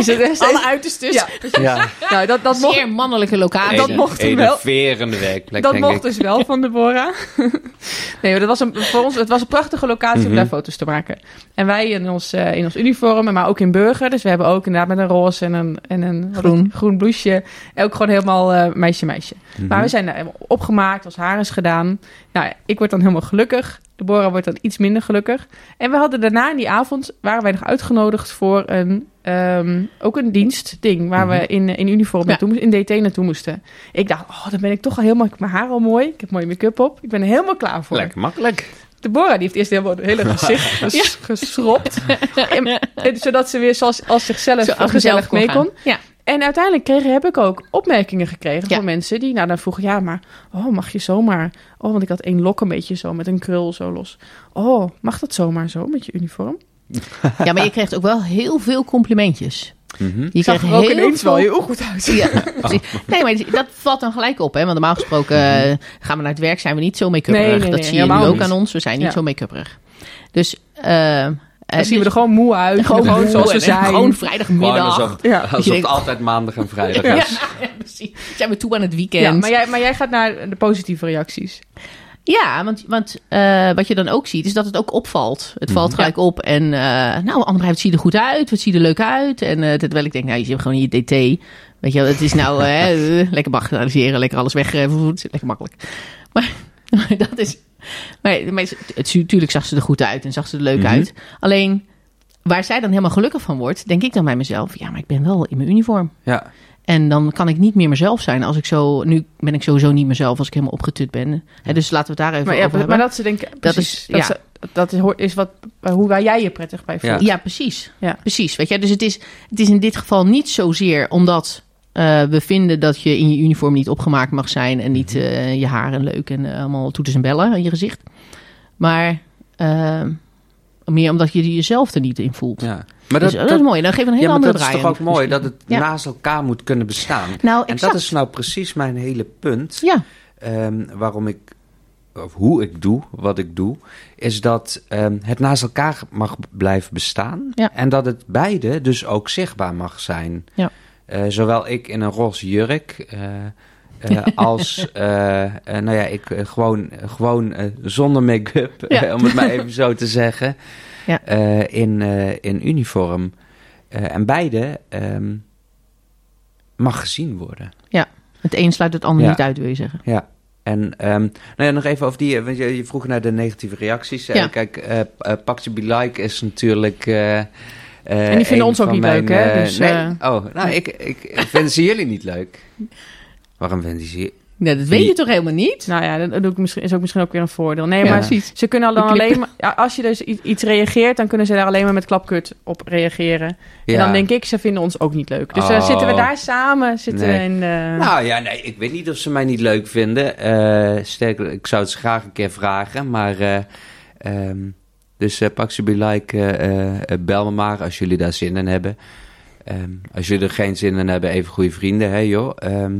S1: Is het echt-
S2: Alle uiterstes.
S1: Ja,
S3: Ja.
S1: nou, dat, dat mocht,
S2: Zeer mannelijke locatie.
S1: dat mocht hem wel.
S3: Enerverende werkplek,
S1: dat
S3: denk
S1: mocht
S3: ik.
S1: dus wel van Deborah. [LAUGHS] nee, maar dat was een, voor ons, het was een prachtige locatie om
S3: Mhm.
S1: daar foto's te maken. En wij in ons, eh, in ons uniform, maar ook in burger. Dus we hebben ook inderdaad met een roze en een, en een
S2: Groen.
S1: groen blouseje. En ook gewoon helemaal eh, meisje, meisje.
S3: Mhm.
S1: Maar we zijn daar helemaal opgemaakt, ons haar is gedaan. Nou, ja, ik word dan helemaal gelukkig. Deborah wordt dan iets minder gelukkig. En we hadden daarna in die avond, waren wij nog uitgenodigd voor een, ehm, ook een dienstding. Waar we
S3: Mhm.
S1: in, in uniform
S2: Ja.
S1: naartoe, moesten- in DT naartoe moesten. Ik dacht, oh, dan ben ik toch al helemaal, ik heb mijn haar al mooi. Ik heb mooie make-up op. Ik ben er helemaal klaar voor.
S3: Lekker makkelijk.
S1: Deborah, die heeft eerst helemaal het hele gezicht [LAUGHS] ges- geschropt. En- en [LAUGHS] zodat ze weer zoals als zichzelf
S2: Zo, als
S1: gezellig
S2: kon
S1: mee
S2: gaan.
S1: kon.
S2: Ja.
S1: En uiteindelijk kreeg, heb ik ook opmerkingen gekregen
S2: Ja.
S1: van mensen die nou dan vroegen, ja, maar oh, mag je zomaar? Oh, want ik had één lok een beetje zo met een krul zo los. Oh, mag dat zomaar zo met je uniform?
S2: Ja, maar je krijgt ook wel heel veel complimentjes.
S3: Mhm.
S2: Je
S1: Zag
S2: krijgt
S1: er ook ineens
S2: veel...
S1: wel heel goed uit.
S2: Ja. [LAUGHS] [LAUGHS] Nee, maar dat valt dan gelijk op. Hè? Want normaal gesproken eh, gaan we naar het werk, zijn we niet zo make-upperig.
S1: Nee, nee, nee,
S2: dat zie je ook
S1: niet.
S2: aan ons. We zijn niet
S1: Ja.
S2: zo make-upperig. Dus... eh,
S1: Dan zien we er gewoon moe uit. Gewoon, gewoon
S2: moe
S1: zoals we
S2: en
S1: zijn.
S2: Gewoon
S3: Gewoon
S2: vrijdagmiddag.
S3: alsof,
S1: Ja.
S3: alsof het
S2: denkt-
S3: altijd maandag en vrijdag
S2: Ja,
S3: is. [LAUGHS]
S2: ja, precies. Zijn we toe aan het weekend.
S1: Ja, maar jij, maar jij gaat naar de positieve reacties.
S2: Ja, want, want eh, wat je dan ook ziet, is dat het ook opvalt. Het valt
S3: Mhm.
S2: gelijk op. En uh, nou, Anne het ziet er goed uit. Wat ziet er leuk uit. En uh, terwijl ik denk, nou, je zit gewoon in je DT. Weet je wel, het is nou [LAUGHS] lekker bagatelliseren, lekker alles weg. lekker makkelijk. Maar, [LAUGHS] maar dat is... Maar, maar het, natuurlijk zag ze er goed uit en zag ze er leuk
S3: Mhm.
S2: uit. Alleen, waar zij dan helemaal gelukkig van wordt, denk ik dan bij mezelf... Ja, maar ik ben wel in mijn uniform.
S3: Ja.
S2: En dan kan ik niet meer mezelf zijn als ik zo... Nu ben ik sowieso niet mezelf als ik helemaal opgetut ben. Hè, dus laten we het daar even
S1: Maar, ja,
S2: over
S1: maar dat ze denken,
S2: Dat is-
S1: dat,
S2: ja.
S1: dat is, is wat, hoe waar jij je prettig bij voelt.
S3: Ja.
S2: Ja, precies.
S1: Ja.
S2: Precies. Weet je, dus het is, het is in dit geval niet zozeer omdat uh, we vinden dat je in je uniform niet opgemaakt mag zijn en niet uh, je haren leuk en uh, allemaal toeters en bellen aan je gezicht. Maar meer omdat je jezelf er niet in voelt.
S3: Ja. Maar
S2: dus, dat, is mooi. Dan geef een hele
S3: ja,
S2: andere
S3: dat is
S2: draai
S3: toch ook mooi dat het
S2: Ja.
S3: naast elkaar moet kunnen bestaan.
S2: Nou,
S3: en dat is nou precies mijn hele punt.
S2: Ja,
S3: Ehm, waarom ik, of hoe ik doe wat ik doe, is dat ehm, het naast elkaar mag blijven bestaan.
S2: Ja.
S3: En dat het beide dus ook zichtbaar mag zijn.
S2: Ja.
S3: Eh, zowel ik in een roze jurk. eh, eh, [LAUGHS] als, nou ja, ik gewoon, gewoon zonder make-up,
S2: Ja.
S3: om het maar even zo te zeggen,
S2: Ja.
S3: eh, in, eh, in uniform. Eh, en beide ehm, mag gezien worden.
S2: het een sluit het ander
S3: Ja.
S2: niet uit, wil je zeggen.
S3: Ja. En ehm, nou ja, nog even over die, want je, je vroeg naar de negatieve reacties.
S2: Ja.
S3: kijk, uh, Paxi Be Like is natuurlijk...
S1: En die vinden ons ook niet
S3: mijn,
S1: leuk, hè? Dus,
S3: nee. Oh, nou, ik, ik, vinden ze jullie niet leuk? [LAUGHS] Waarom vinden ze
S2: Ja, dat weet je toch helemaal niet?
S1: Nou ja, dat doe ik misschien, is ook misschien ook weer een voordeel. Nee,
S2: Ja,
S1: maar
S2: precies.
S1: ze kunnen dan alleen maar... Ja, als je dus iets reageert, dan kunnen ze daar alleen maar met klapkut op reageren. En dan denk ik, ze vinden ons ook niet leuk. Dus dan
S3: Oh.
S1: zitten we daar samen, zitten
S3: Nee.
S1: in.
S3: Nou ja, nee, ik weet niet of ze mij niet leuk vinden. Eh sterker, ik zou het ze graag een keer vragen, maar... eh, ehm, dus uh, Paxi Be Like, eh, eh, bel me maar als jullie daar zin in hebben. Ehm, als jullie er geen zin in hebben, even goede vrienden, hè joh. Ehm,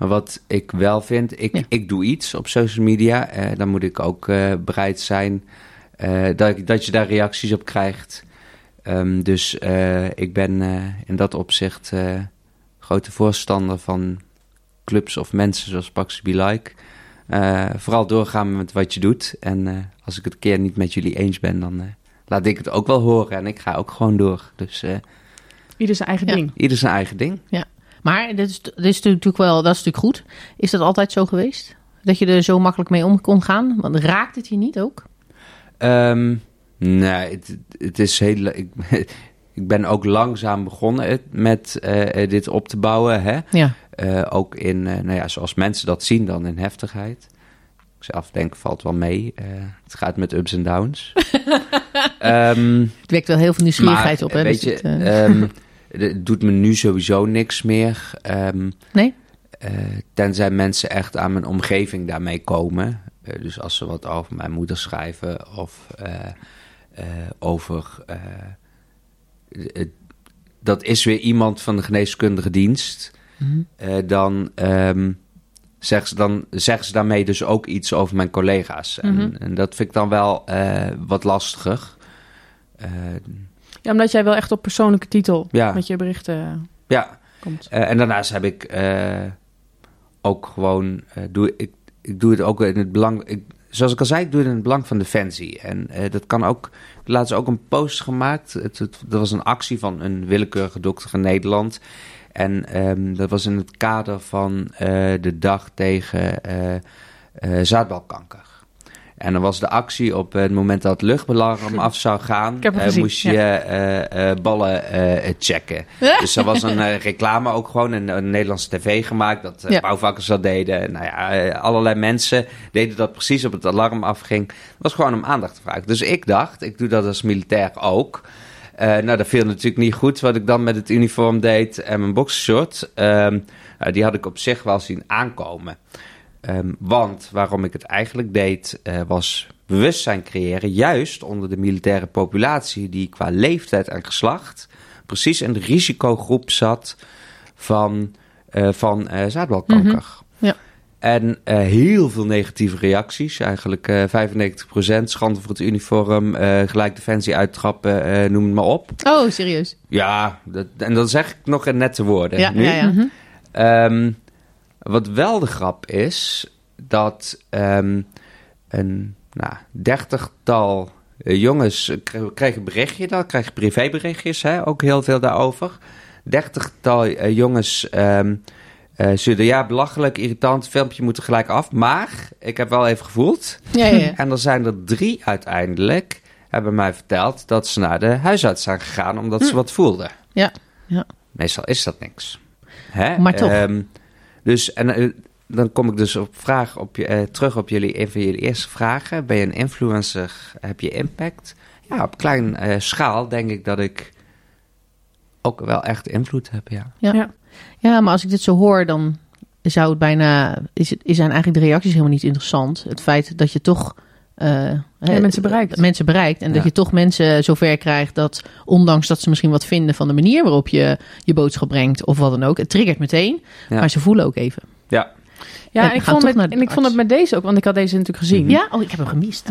S3: maar wat ik wel vind, ik,
S2: Ja.
S3: ik doe iets op social media. eh, dan moet ik ook eh, bereid zijn eh, dat, dat je daar reacties op krijgt. Ehm, dus ik ben in dat opzicht grote voorstander van clubs of mensen zoals Pax Be Like. Vooral doorgaan met wat je doet. En als ik het een keer niet met jullie eens ben, dan laat ik het ook wel horen. En ik ga ook gewoon door. Dus
S1: Ieder zijn eigen
S2: Ja.
S1: ding.
S3: ieder zijn eigen ding.
S2: Maar dit is, dit is natuurlijk wel, dat is natuurlijk goed. Is dat altijd zo geweest? Dat je er zo makkelijk mee om kon gaan? Want raakt het je niet ook?
S3: Ehm, nee, het, het is heel. Ik, [LAUGHS] ik ben ook langzaam begonnen met eh, dit op te bouwen. Hè?
S2: Ja.
S3: Eh, ook in, eh, nou ja, zoals mensen dat zien dan in heftigheid. Ik zelf denk, valt wel mee. Eh, het gaat met ups en downs. [LAUGHS] Ehm,
S2: Het wekt wel heel veel nieuwsgierigheid
S3: maar,
S2: op. Hè?
S3: weet
S2: Dus
S3: je,
S2: het, eh,
S3: ehm, [LAUGHS] het doet me nu sowieso niks meer. Ehm,
S2: nee?
S3: eh, tenzij mensen echt aan mijn omgeving daarmee komen. Eh, dus als ze wat over mijn moeder schrijven of eh, over. dat is weer iemand van de geneeskundige dienst.
S2: Mhm.
S3: dan, ehm, zeggen ze dan zeggen ze daarmee dus ook iets over mijn collega's. En,
S1: Mhm.
S3: en dat vind ik dan wel wat lastiger.
S1: Ja, omdat jij wel echt op persoonlijke titel
S3: Ja.
S1: met je berichten
S3: ja,
S1: komt.
S3: Eh, en daarnaast heb ik eh, ook gewoon, eh, doe, ik, ik doe het ook in het belang, ik, zoals ik al zei, ik doe het in het belang van Defensie. En dat kan ook, laatst ook een post gemaakt. Het, het- dat was een actie van een willekeurige dokter in Nederland. En ehm, dat was in het kader van de dag tegen zaadbalkanker. En dan was de actie op het moment dat het luchtbelarm af zou gaan, eh, moest je eh, eh, ballen checken. Dus er was een reclame ook gewoon, een, een Nederlandse tv gemaakt, dat
S2: Ja.
S3: bouwvakkers dat deden. Nou ja, allerlei mensen deden dat precies op het alarm afging. Het was gewoon om aandacht te vragen. Dus ik dacht, ik doe dat als militair ook. Nou, dat viel natuurlijk niet goed wat ik dan met het uniform deed en mijn boxershort. Ehm, nou, die had ik op zich wel zien aankomen. Ehm, want waarom ik het eigenlijk deed, eh, was bewustzijn creëren, juist onder de militaire populatie, die qua leeftijd en geslacht precies in de risicogroep zat van, eh, van eh, zaadbalkanker.
S2: Mhm. Ja.
S3: En heel veel negatieve reacties. Eigenlijk eh 95% schande voor het uniform, gelijk defensie uittrappen, noem het maar op.
S2: Oh, serieus?
S3: Ja, dat, en dat zeg ik nog in nette woorden.
S2: Ja,
S3: nu.
S2: ja, ja.
S1: Mhm.
S3: Ehm, wat wel de grap is, dat ehm, een nou, dertigtal eh, jongens kre- kregen een berichtje, dan krijg je privéberichtjes, hè, ook heel veel daarover. Dertigtal eh, jongens zeiden, ja, belachelijk, irritant, filmpje moet er gelijk af. Maar ik heb wel even gevoeld.
S2: Ja, ja. [LAUGHS]
S3: En er zijn er drie uiteindelijk, hebben mij verteld, dat ze naar de huisarts zijn gegaan omdat ze wat voelden.
S2: Hm. Ja, ja.
S3: Meestal is dat niks. Hè?
S2: Maar toch.
S3: Ehm, dus, en eh, dan kom ik dus op vraag op je, eh, terug op jullie, een van jullie eerste vragen. Ben je een influencer? Heb je impact? Ja, op klein eh, schaal denk ik dat ik ook wel echt invloed heb, ja.
S2: Ja.
S1: Ja.
S2: Ja, maar als ik dit zo hoor, dan zou het bijna. Is, het, is zijn eigenlijk de reacties helemaal niet interessant. Het feit dat je toch. Eh, hè,
S1: mensen bereikt.
S2: Mensen bereikt. En
S3: Ja.
S2: dat je toch mensen zover krijgt dat, ondanks dat ze misschien wat vinden van de manier waarop je je boodschap brengt of wat dan ook, het triggert meteen.
S3: Ja.
S2: Maar ze voelen ook even.
S3: Ja,
S1: Ja,
S2: En
S1: en ik, vond met, en ik vond het met deze ook, want ik had deze natuurlijk gezien.
S2: Ja, oh, ik heb hem gemist.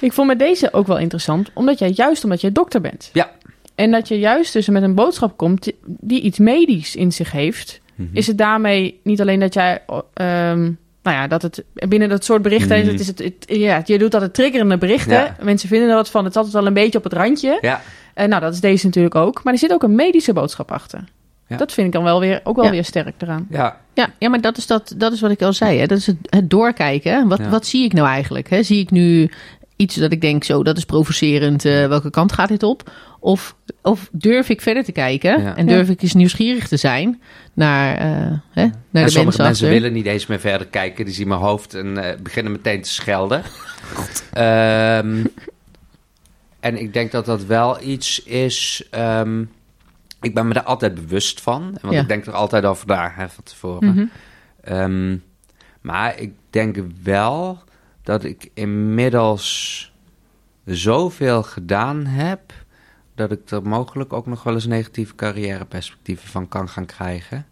S1: Ik vond met deze ook wel interessant, omdat jij juist omdat jij dokter bent.
S3: Ja.
S1: En dat je juist dus met een boodschap komt die- iets medisch in zich heeft.
S3: Mhm.
S1: Is het daarmee niet alleen dat jij, ehm, nou ja, dat het binnen dat soort berichten,
S3: Mhm.
S1: het is het, het- ja, je doet dat het triggerende berichten.
S3: Ja.
S1: Mensen vinden er wat van, het is altijd wel een beetje op het randje.
S3: ja.
S1: En nou, dat is deze natuurlijk ook. Maar er zit ook een medische boodschap achter.
S3: Ja.
S1: Dat vind ik dan wel weer, ook wel
S2: Ja.
S1: weer sterk eraan.
S3: ja.
S2: Ja, ja maar dat is, dat, dat is wat ik al zei. Hè? Dat is het, het doorkijken. Wat,
S3: Ja.
S2: wat zie ik nou eigenlijk? Hè? Zie ik nu iets dat ik denk, zo, dat is provocerend. eh, welke kant gaat dit op? Of, of durf ik verder te kijken?
S3: Ja.
S2: En durf ik eens nieuwsgierig te zijn naar, eh, hè, naar de
S3: en
S2: mensen
S3: sommige mensen willen niet eens meer verder kijken. Die zien mijn hoofd en eh, beginnen meteen te schelden. [LAUGHS] Ehm, en ik denk dat dat wel iets is... ehm, ik ben me daar altijd bewust van. Want
S2: Ja.
S3: ik denk er altijd over na, hè, van tevoren.
S1: Mhm.
S3: Ehm, maar ik denk wel dat ik inmiddels zoveel gedaan heb... dat ik er mogelijk ook nog wel eens negatieve carrièreperspectieven van kan gaan krijgen.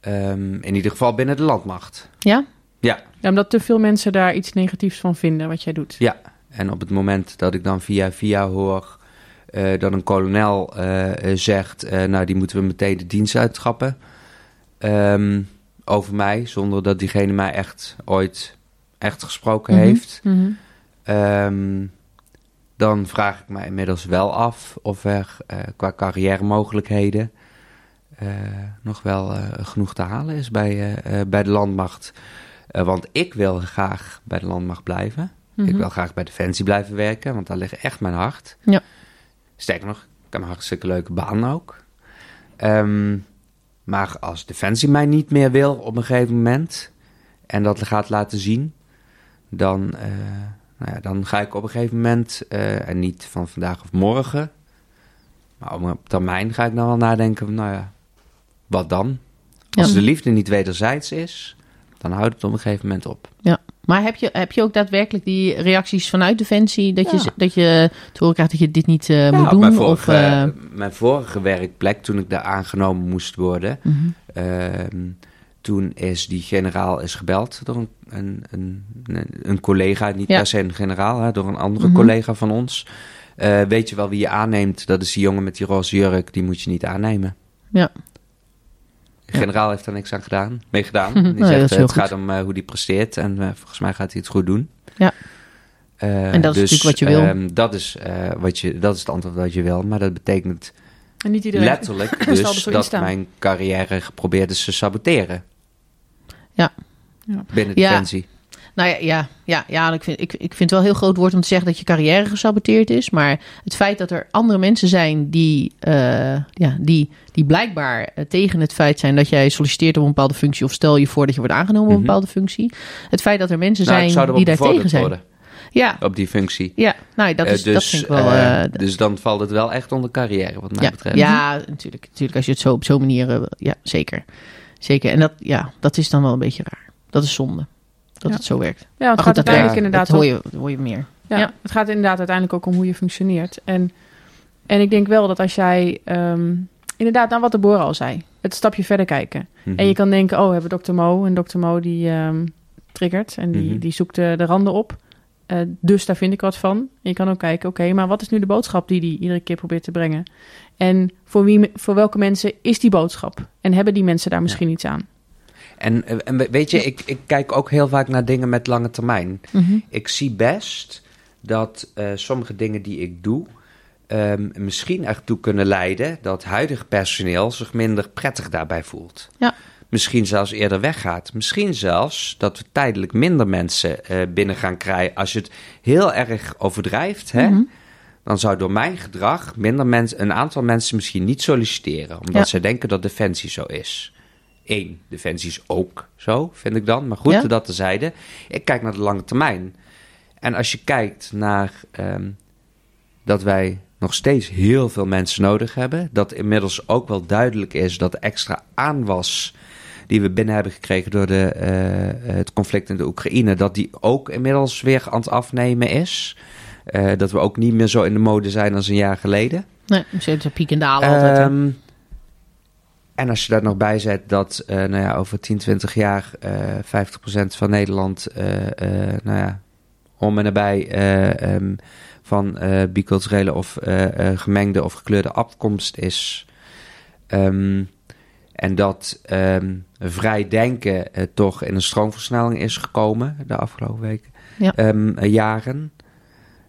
S3: Ehm, in ieder geval binnen de landmacht.
S2: Ja?
S3: Ja,
S1: Ja, omdat te veel mensen daar iets negatiefs van vinden wat jij doet.
S3: ja. En op het moment dat ik dan via via hoor... eh, dat een kolonel eh, eh, zegt, nou die moeten we meteen de dienst uittrappen ehm, over mij, zonder dat diegene mij echt ooit echt gesproken
S2: Mhm.
S3: heeft. Ehm, dan vraag ik me inmiddels wel af of er eh, qua carrière mogelijkheden eh, nog wel eh, genoeg te halen is bij, bij de landmacht. Want ik wil graag bij de landmacht blijven. Ik
S1: Mhm.
S3: wil graag bij Defensie blijven werken, want daar ligt echt mijn hart.
S2: Ja.
S3: Sterker nog, ik heb een hartstikke leuke baan ook. Ehm, maar als Defensie mij niet meer wil op een gegeven moment... en dat gaat laten zien... dan, nou ja, dan ga ik op een gegeven moment... eh, en niet van vandaag of morgen... maar op termijn ga ik dan wel nadenken... van, nou ja, wat dan? Als
S2: Ja.
S3: de liefde niet wederzijds is... dan houdt het op een gegeven moment op.
S2: Ja, maar heb je, heb je ook daadwerkelijk die reacties vanuit Defensie? Dat,
S3: Ja.
S2: je, dat je te horen krijgt dat je dit niet eh, moet doen?
S3: Mijn
S2: of, eh,
S3: mijn vorige werkplek, toen ik daar aangenomen moest worden,
S2: mhm.
S3: ehm, toen is die generaal is gebeld door een, een, een, een collega, niet
S2: Ja.
S3: per se een generaal, hè, door een andere
S2: Mhm.
S3: collega van ons. Eh, weet je wel wie je aanneemt? Dat is die jongen met die roze jurk, die moet je niet aannemen.
S2: Ja.
S3: De generaal heeft er niks aan gedaan, mee gedaan. [LAUGHS] Die
S2: Nee, dat
S3: zegt, eh, het
S2: goed.
S3: gaat om eh, hoe die presteert en volgens mij gaat hij het goed doen.
S2: Ja. En dat is
S3: dus,
S2: natuurlijk wat je wil.
S3: ehm, dat, is, wat je, dat is het antwoord wat je wil, maar dat betekent
S1: En niet iedereen
S3: letterlijk [LAUGHS]
S1: er
S3: dus dat mijn carrière geprobeerd is te saboteren.
S2: Ja.
S1: Ja.
S3: Binnen
S2: Ja.
S3: Defensie.
S2: Nou ja, ja, ja, ja ik, vind, ik, ik vind het wel een heel groot woord om te zeggen dat je carrière gesaboteerd is. Maar het feit dat er andere mensen zijn die, eh, ja, die, die blijkbaar eh, tegen het feit zijn dat jij solliciteert op een bepaalde functie. Of stel je voor dat je wordt aangenomen op een
S3: Mhm.
S2: bepaalde functie. Het feit dat er mensen
S3: Nou,
S2: zijn die daar tegen zijn.
S3: worden
S2: Ja,
S3: op die functie.
S2: ja nou, dat,
S3: Eh,
S2: is, dat vind ik wel.
S3: dus dan valt het wel echt onder carrière, wat mij
S2: ja,
S3: betreft.
S2: ja natuurlijk, natuurlijk. Als je het zo op zo'n manier. ja, zeker. Zeker. En dat, ja, dat is dan wel een beetje raar. Dat is zonde. Dat
S1: Ja.
S2: het zo werkt.
S1: Ja, het
S2: Maar
S1: gaat
S2: goed,
S1: uiteindelijk inderdaad
S2: dat hoor je, dat hoor je meer.
S1: Ja,
S2: Ja.
S1: het gaat inderdaad uiteindelijk ook om hoe je functioneert. En, en ik denk wel dat als jij ehm, inderdaad, nou wat de Bora al zei, het stapje verder kijken.
S3: Mhm.
S1: En je kan denken, oh, we hebben dokter Mo. En dokter Mo die ehm, triggert en die,
S3: Mhm.
S1: die zoekt de, de randen op. Eh, dus daar vind ik wat van. En je kan ook kijken, oké, maar wat is nu de boodschap die die iedere keer probeert te brengen? En voor, wie, voor welke mensen is die boodschap? En hebben die mensen daar misschien iets aan?
S3: En, en we- weet je, ik, ik kijk ook heel vaak naar dingen met lange termijn.
S2: Mhm.
S3: Ik zie best dat eh, sommige dingen die ik doe... ehm, misschien ertoe kunnen leiden dat huidig personeel zich minder prettig daarbij voelt.
S2: Ja.
S3: Misschien zelfs eerder weggaat. Misschien zelfs dat we tijdelijk minder mensen eh, binnen gaan krijgen. Als je het heel erg overdrijft, hè,
S2: Mhm.
S3: dan zou door mijn gedrag minder mensen, een aantal mensen misschien niet solliciteren. Omdat
S2: Ja.
S3: ze denken dat Defensie zo is. Eén, Defensie is ook zo, vind ik dan. Maar goed,
S2: Ja.
S3: dat tezijde. Ik kijk naar de lange termijn. En als je kijkt naar ehm, dat wij nog steeds heel veel mensen nodig hebben. Dat inmiddels ook wel duidelijk is dat extra aanwas die we binnen hebben gekregen door de, eh, het conflict in de Oekraïne, dat die ook inmiddels weer aan het afnemen is. Eh, dat we ook niet meer zo in de mode zijn als een jaar geleden.
S2: Nee, ze hebben piek en dalen altijd.
S3: Ehm, en als je daar nog bij zet dat eh, nou ja, over 10, 20 jaar eh 50% van Nederland, nou ja, om en nabij eh, ehm, van biculturele of gemengde of gekleurde afkomst is. Ehm, en dat ehm, vrij denken eh, toch in een stroomversnelling is gekomen de afgelopen weken,
S2: Ja.
S3: ehm, eh, jaren.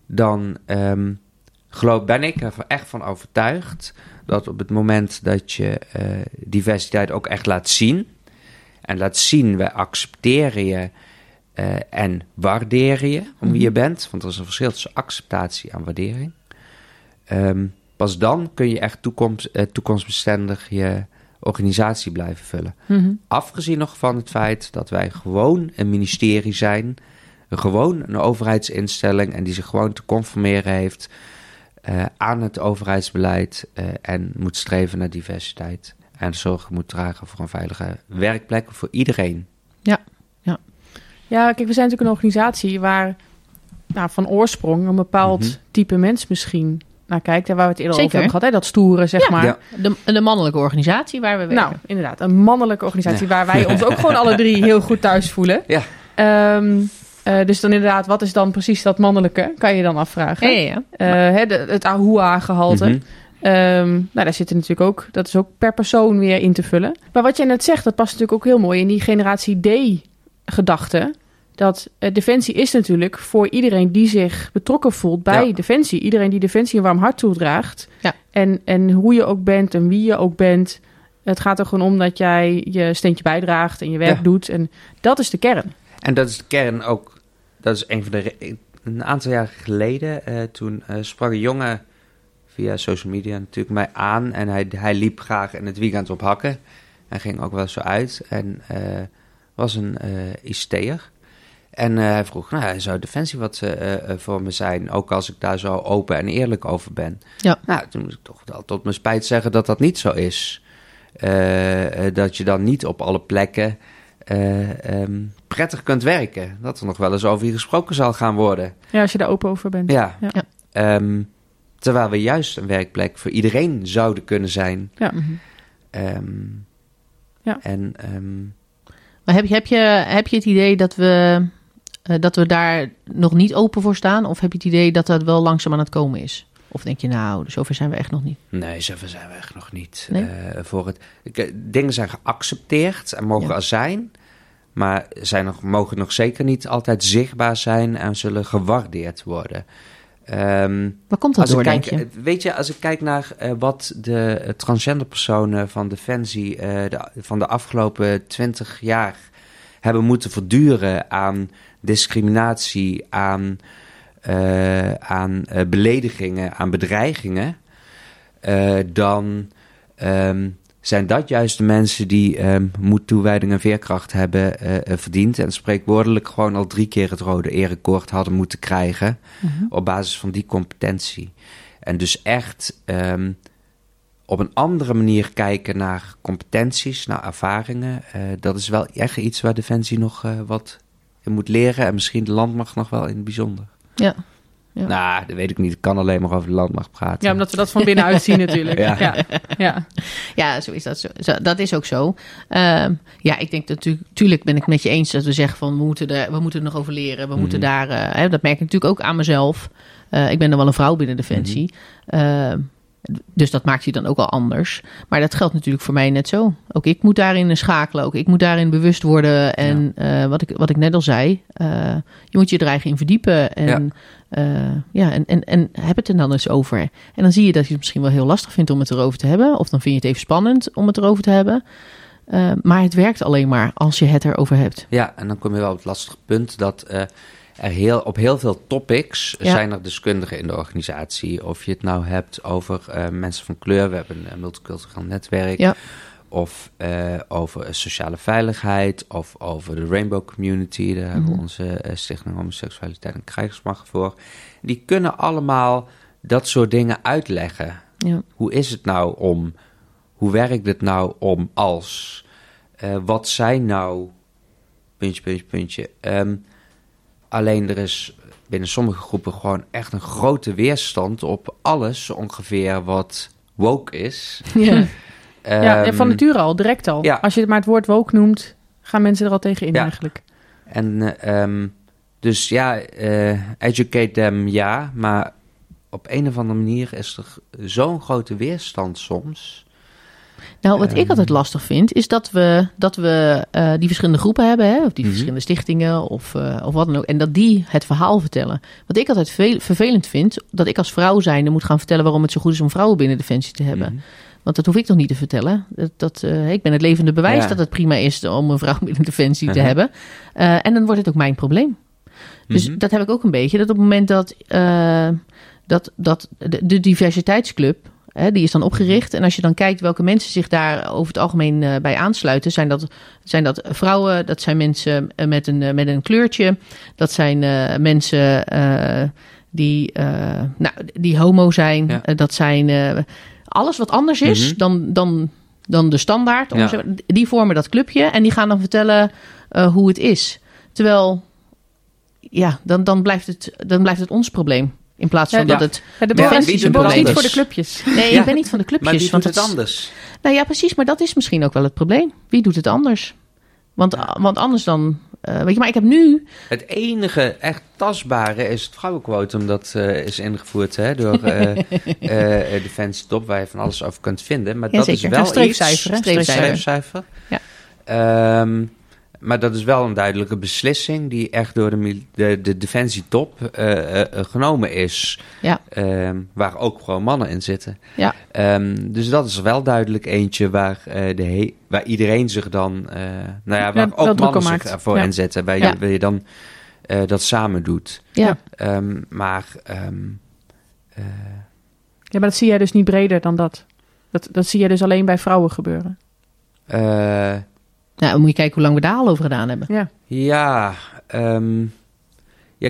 S3: Dan ehm, geloof, ben ik er echt van overtuigd dat op het moment dat je eh, diversiteit ook echt laat zien. En laat zien, wij accepteren je en waarderen je om wie je bent. Want er is een verschil tussen acceptatie en waardering. Pas dan kun je echt toekomst, toekomstbestendig je organisatie blijven vullen.
S1: Mhm.
S3: Afgezien nog van het feit dat wij gewoon een ministerie zijn, gewoon een overheidsinstelling en die zich gewoon te conformeren heeft eh, aan het overheidsbeleid eh, en moet streven naar diversiteit. En zorg moet dragen voor een veilige werkplek voor iedereen.
S1: Ja, kijk, we zijn natuurlijk een organisatie waar nou, van oorsprong een bepaald
S3: Mhm.
S1: type mens misschien naar kijkt. En waar we het eerder
S2: Zeker.
S1: over hebben gehad, hè? dat stoere, zeg
S2: Ja.
S1: maar.
S3: Ja.
S2: De, de mannelijke organisatie waar we werken.
S1: Nou, inderdaad, een mannelijke organisatie waar wij ons ook gewoon alle drie heel goed thuis voelen.
S3: Ja.
S1: Ehm, Eh, dus dan inderdaad, wat is dan precies dat mannelijke? Kan je dan afvragen.
S2: Ja, ja, ja.
S1: Eh, hè, de- het AHUA-gehalte.
S3: Mhm.
S1: Ehm, nou, daar zit er natuurlijk ook, dat is ook per persoon weer in te vullen. Maar wat jij net zegt, dat past natuurlijk ook heel mooi in die generatie D-gedachte. Dat eh, Defensie is natuurlijk voor iedereen die zich betrokken voelt bij
S3: Ja.
S1: Defensie. Iedereen die Defensie een warm hart toedraagt.
S2: Ja.
S1: En, en hoe je ook bent en wie je ook bent. Het gaat er gewoon om dat jij je steentje bijdraagt en je werk
S3: Ja.
S1: doet. En dat is de kern.
S3: En dat is de kern ook. Dat is een van de. Een aantal jaar geleden, eh, toen eh, sprak een jongen via social media natuurlijk mij aan. En hij, hij liep graag in het weekend op hakken. Hij ging ook wel zo uit. En was een ICT'er. En eh, hij vroeg, nou, zou Defensie wat eh, voor me zijn, ook als ik daar zo open en eerlijk over ben.
S2: Ja.
S3: Nou, toen moet ik toch wel tot mijn spijt zeggen dat dat niet zo is. Dat je dan niet op alle plekken eh, ehm, prettig kunt werken. Dat er nog wel eens over je gesproken zal gaan worden.
S1: Ja, als je daar open over bent.
S3: Ja. Ehm, terwijl we juist een werkplek voor iedereen zouden kunnen zijn.
S1: Ja.
S3: Ehm,
S1: Ja.
S3: En
S2: Maar heb je, heb, je, heb je het idee dat we, dat we daar nog niet open voor staan? Of heb je het idee dat dat wel langzaam aan het komen is? Of denk je, nou, zover zijn we echt nog niet?
S3: nee, zover zijn we echt nog niet.
S2: Nee?
S3: eh, voor het, eh, dingen zijn geaccepteerd en mogen
S2: Ja.
S3: er zijn. Maar zijn nog, mogen nog zeker niet altijd zichtbaar zijn en zullen gewaardeerd worden. Ehm,
S2: Waar komt dat door,
S3: kijk,
S2: denk je?
S3: eh, Weet je, als ik kijk naar eh, wat de eh, transgender personen van Defensie eh, de, van de afgelopen twintig jaar hebben moeten verduren aan discriminatie, aan, eh, aan eh, beledigingen, aan bedreigingen, eh, dan ehm, zijn dat juist de mensen die ehm moed, toewijding en veerkracht hebben verdiend en spreekwoordelijk gewoon al drie keer het rode erekoord hadden moeten krijgen
S2: Mhm.
S3: op basis van die competentie. En dus echt ehm, op een andere manier kijken naar competenties, naar ervaringen. eh, dat is wel echt iets waar Defensie nog eh, wat in moet leren. En misschien de landmacht nog wel in het bijzonder.
S2: Ja. Ja.
S3: Nou, dat weet ik niet. Ik kan alleen maar over de landmacht praten.
S1: Ja, omdat we dat van binnenuit [LAUGHS] zien natuurlijk.
S3: Ja.
S1: Ja. Ja.
S2: Ja, zo is dat. Zo, zo- dat is ook zo. Ehm, ja, ik denk natuurlijk, tuurlijk ben ik met je eens dat we zeggen van we moeten er, we moeten er nog over leren. We moeten
S3: Mhm.
S2: daar, eh, hè, dat merk ik natuurlijk ook aan mezelf. Eh, ik ben dan wel een vrouw binnen Defensie. Ehm, dus dat maakt je dan ook al anders. Maar dat geldt natuurlijk voor mij net zo. Ook ik moet daarin schakelen. Ook ik moet daarin bewust worden. En eh, wat, ik, wat ik net al zei, eh, je moet je er eigenlijk in verdiepen. En, ja. ja, en, en, en heb het er dan eens over. En dan zie je dat je het misschien wel heel lastig vindt om het erover te hebben. Of dan vind je het even spannend om het erover te hebben. Maar het werkt alleen maar als je het erover hebt.
S3: Ja, en dan kom je wel op het lastige punt dat er heel, op heel veel topics ja. zijn er deskundigen in de organisatie. Of je het nou hebt over uh, mensen van kleur, we hebben een multicultureel netwerk.
S2: Ja.
S3: Of uh, over sociale veiligheid, of over de Rainbow Community. Daar mm -hmm. hebben we onze uh, Stichting Homoseksualiteit en Krijgsmacht voor. Die kunnen allemaal dat soort dingen uitleggen.
S2: Ja.
S3: Hoe is het nou om, hoe werkt het nou om als, wat zijn nou, puntje, puntje, puntje. Um, alleen er is binnen sommige groepen gewoon echt een grote weerstand op alles ongeveer wat woke is. [LAUGHS]
S1: Ja. Ja, um, van nature al, direct al.
S3: Ja.
S1: Als je maar het woord woke noemt, gaan mensen er al tegen in
S3: ja.
S1: eigenlijk.
S3: En uh, um, dus ja, uh, educate them ja, maar op een of andere manier is er zo'n grote weerstand soms.
S2: Nou, wat um, ik altijd lastig vind, is dat we, dat we uh, die verschillende groepen hebben, hè, of die mm -hmm. verschillende stichtingen of, uh, of wat dan ook, en dat die het verhaal vertellen. Wat ik altijd veel, vervelend vind, dat ik als vrouw zijnde moet gaan vertellen waarom het zo goed is om vrouwen binnen Defensie te hebben. Mm -hmm. Want dat hoef ik toch niet te vertellen. Dat, dat, uh, ik ben het levende bewijs ja. dat het prima is om een vrouw binnen Defensie -huh. te [LAUGHS] hebben. En dan wordt het ook mijn probleem. Dus mm -hmm. dat heb ik ook een beetje. Dat op het moment dat, dat, dat de, de diversiteitsclub, die is dan opgericht. En als je dan kijkt welke mensen zich daar over het algemeen uh, bij aansluiten, zijn dat, zijn dat vrouwen, dat zijn mensen met een, met een kleurtje, dat zijn uh, mensen die, nou, die homo zijn, ja. dat zijn alles wat anders is mm -hmm. dan, dan, dan de standaard. Ja. Die vormen dat clubje en die gaan dan vertellen hoe het is. Terwijl, ja, dan, dan, blijft het, dan blijft het ons probleem. In plaats van ja, dat het
S1: ja, de ja, is niet voor de clubjes.
S2: Nee, ik ben niet van de clubjes.
S3: Maar wie
S2: want
S3: doet het anders?
S2: Nou ja, precies. Maar dat is misschien ook wel het probleem. Wie doet het anders? Want, want anders dan... eh, weet je, maar ik heb nu...
S3: Het enige echt tastbare is het vrouwenquotum. Dat eh, is ingevoerd hè, door [LAUGHS] eh eh, Defensie Top, waar je van alles over kunt vinden. Maar
S2: Ja,
S3: dat
S2: zeker.
S3: is wel
S1: Een streefcijfer,
S3: iets...
S2: Streefcijfer.
S3: Streefcijfer.
S2: Ja.
S3: Ehm, maar dat is wel een duidelijke beslissing die echt door de, de, de Defensie Top eh, eh, eh, genomen is.
S2: Ja.
S3: Ehm, waar ook gewoon mannen in zitten.
S2: Ja.
S3: Ehm, dus dat is wel duidelijk eentje waar, eh, de waar iedereen zich dan... eh, nou ja, waar
S1: Ja,
S3: ook mannen zich
S1: maakt. Ja.
S3: inzetten. Waar je, waar je dan eh, dat samen doet.
S2: Ja.
S3: Ehm, maar... eh,
S1: Ja, maar dat zie jij dus niet breder dan dat. Dat, dat zie jij dus alleen bij vrouwen gebeuren.
S3: Eh,
S2: Nou, dan moet je kijken hoe lang we daar al over gedaan hebben.
S1: Ja.
S3: ja, ehm, ja,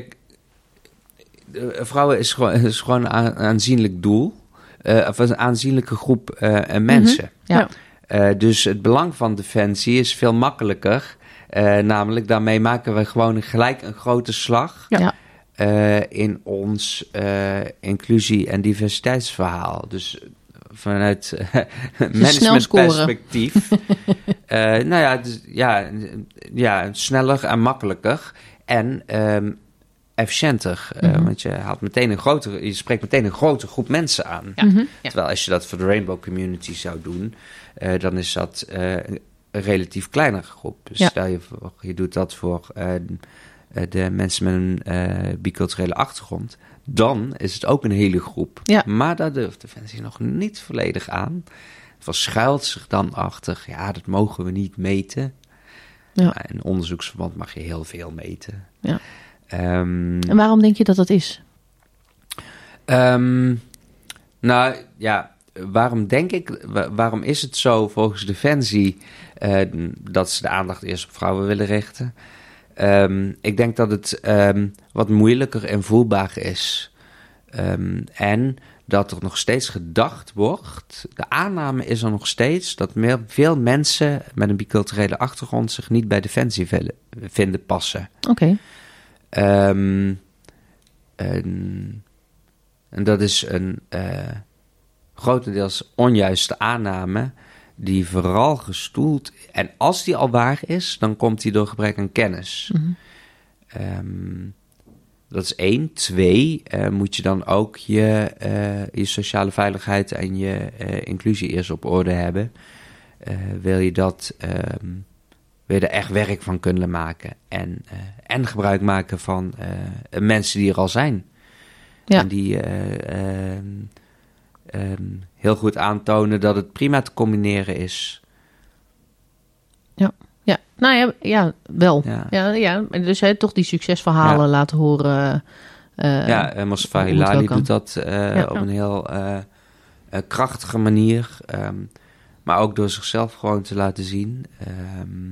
S3: de- vrouwen is gewoon, is gewoon een aan- aanzienlijk doel. eh, of een aanzienlijke groep eh, eh, mensen.
S2: Ja.
S1: Ja.
S3: Eh, dus het belang van defensie is veel makkelijker. Eh, namelijk, daarmee maken we gewoon gelijk een grote slag
S1: Ja.
S2: Ja.
S3: eh, in ons eh, inclusie- en diversiteitsverhaal. Dus vanuit [LAUGHS]
S2: scoren.
S3: managementperspectief. [LAUGHS] eh nou ja, dus, ja, ja, sneller en makkelijker. En ehm, efficiënter. Eh,
S2: Mhm.
S3: want je, haalt meteen een grotere, je spreekt meteen een grote groep mensen aan.
S2: Ja.
S1: Mhm.
S3: Terwijl als je dat voor de Rainbow Community zou doen, eh, dan is dat eh, een relatief kleinere groep. Dus
S2: Ja.
S3: stel je voor, je doet dat voor eh, eh, de mensen met een eh, biculturele achtergrond, dan is het ook een hele groep.
S2: Ja.
S3: Maar daar durft Defensie nog niet volledig aan. Verschuilt zich dan achter, ja, dat mogen we niet meten.
S2: Ja.
S3: In onderzoeksverband mag je heel veel meten.
S2: Ja.
S3: Ehm,
S2: En waarom denk je dat dat is?
S3: Ehm, nou ja, waarom denk ik, wa- waarom is het zo volgens Defensie eh, dat ze de aandacht eerst op vrouwen willen richten? Ehm, ik denk dat het ehm, wat moeilijker en voelbaar is. Ehm, en dat er nog steeds gedacht wordt. De aanname is er nog steeds dat meer, veel mensen met een biculturele achtergrond zich niet bij Defensie willen- vinden passen.
S2: Oké.
S3: En, en dat is een eh, grotendeels onjuiste aanname, die vooral gestoeld. En als die al waar is, dan komt die door gebrek aan kennis.
S2: Mhm.
S3: Ehm, dat is één. Twee, eh, moet je dan ook je, eh, je sociale veiligheid en je eh, inclusie eerst op orde hebben. Wil je dat, ehm, wil je er echt werk van kunnen maken en, en gebruik maken van mensen die er al zijn.
S2: Ja.
S3: En die eh, ehm, heel goed aantonen dat het prima te combineren is.
S2: Ja, nou ja, ja wel.
S3: Ja.
S2: Ja, ja. Dus hè, toch die succesverhalen
S3: Ja.
S2: laten horen. eh,
S3: ja, uh, Mustafa Hilali
S2: kan.
S3: doet dat eh,
S2: Ja.
S3: op een heel eh, eh, krachtige manier. ehm, maar ook door zichzelf gewoon te laten zien. Ehm,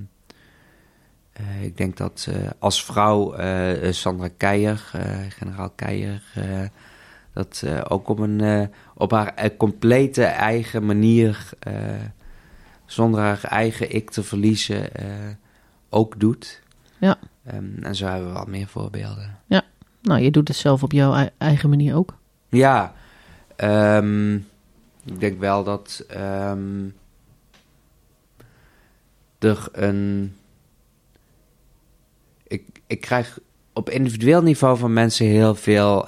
S3: eh, ik denk dat eh, als vrouw eh, Sandra Keijer, eh, generaal Keijer, eh, dat eh, ook op, een, eh, op haar eh, complete eigen manier, zonder haar eigen ik te verliezen, ook doet.
S2: Ja.
S3: Ehm, en zo hebben we wel meer voorbeelden.
S2: Nou, je doet het zelf op jouw ei- eigen manier ook.
S3: Ja, ehm, ik denk wel dat ehm, er een. Ik, ik krijg op individueel niveau van mensen heel veel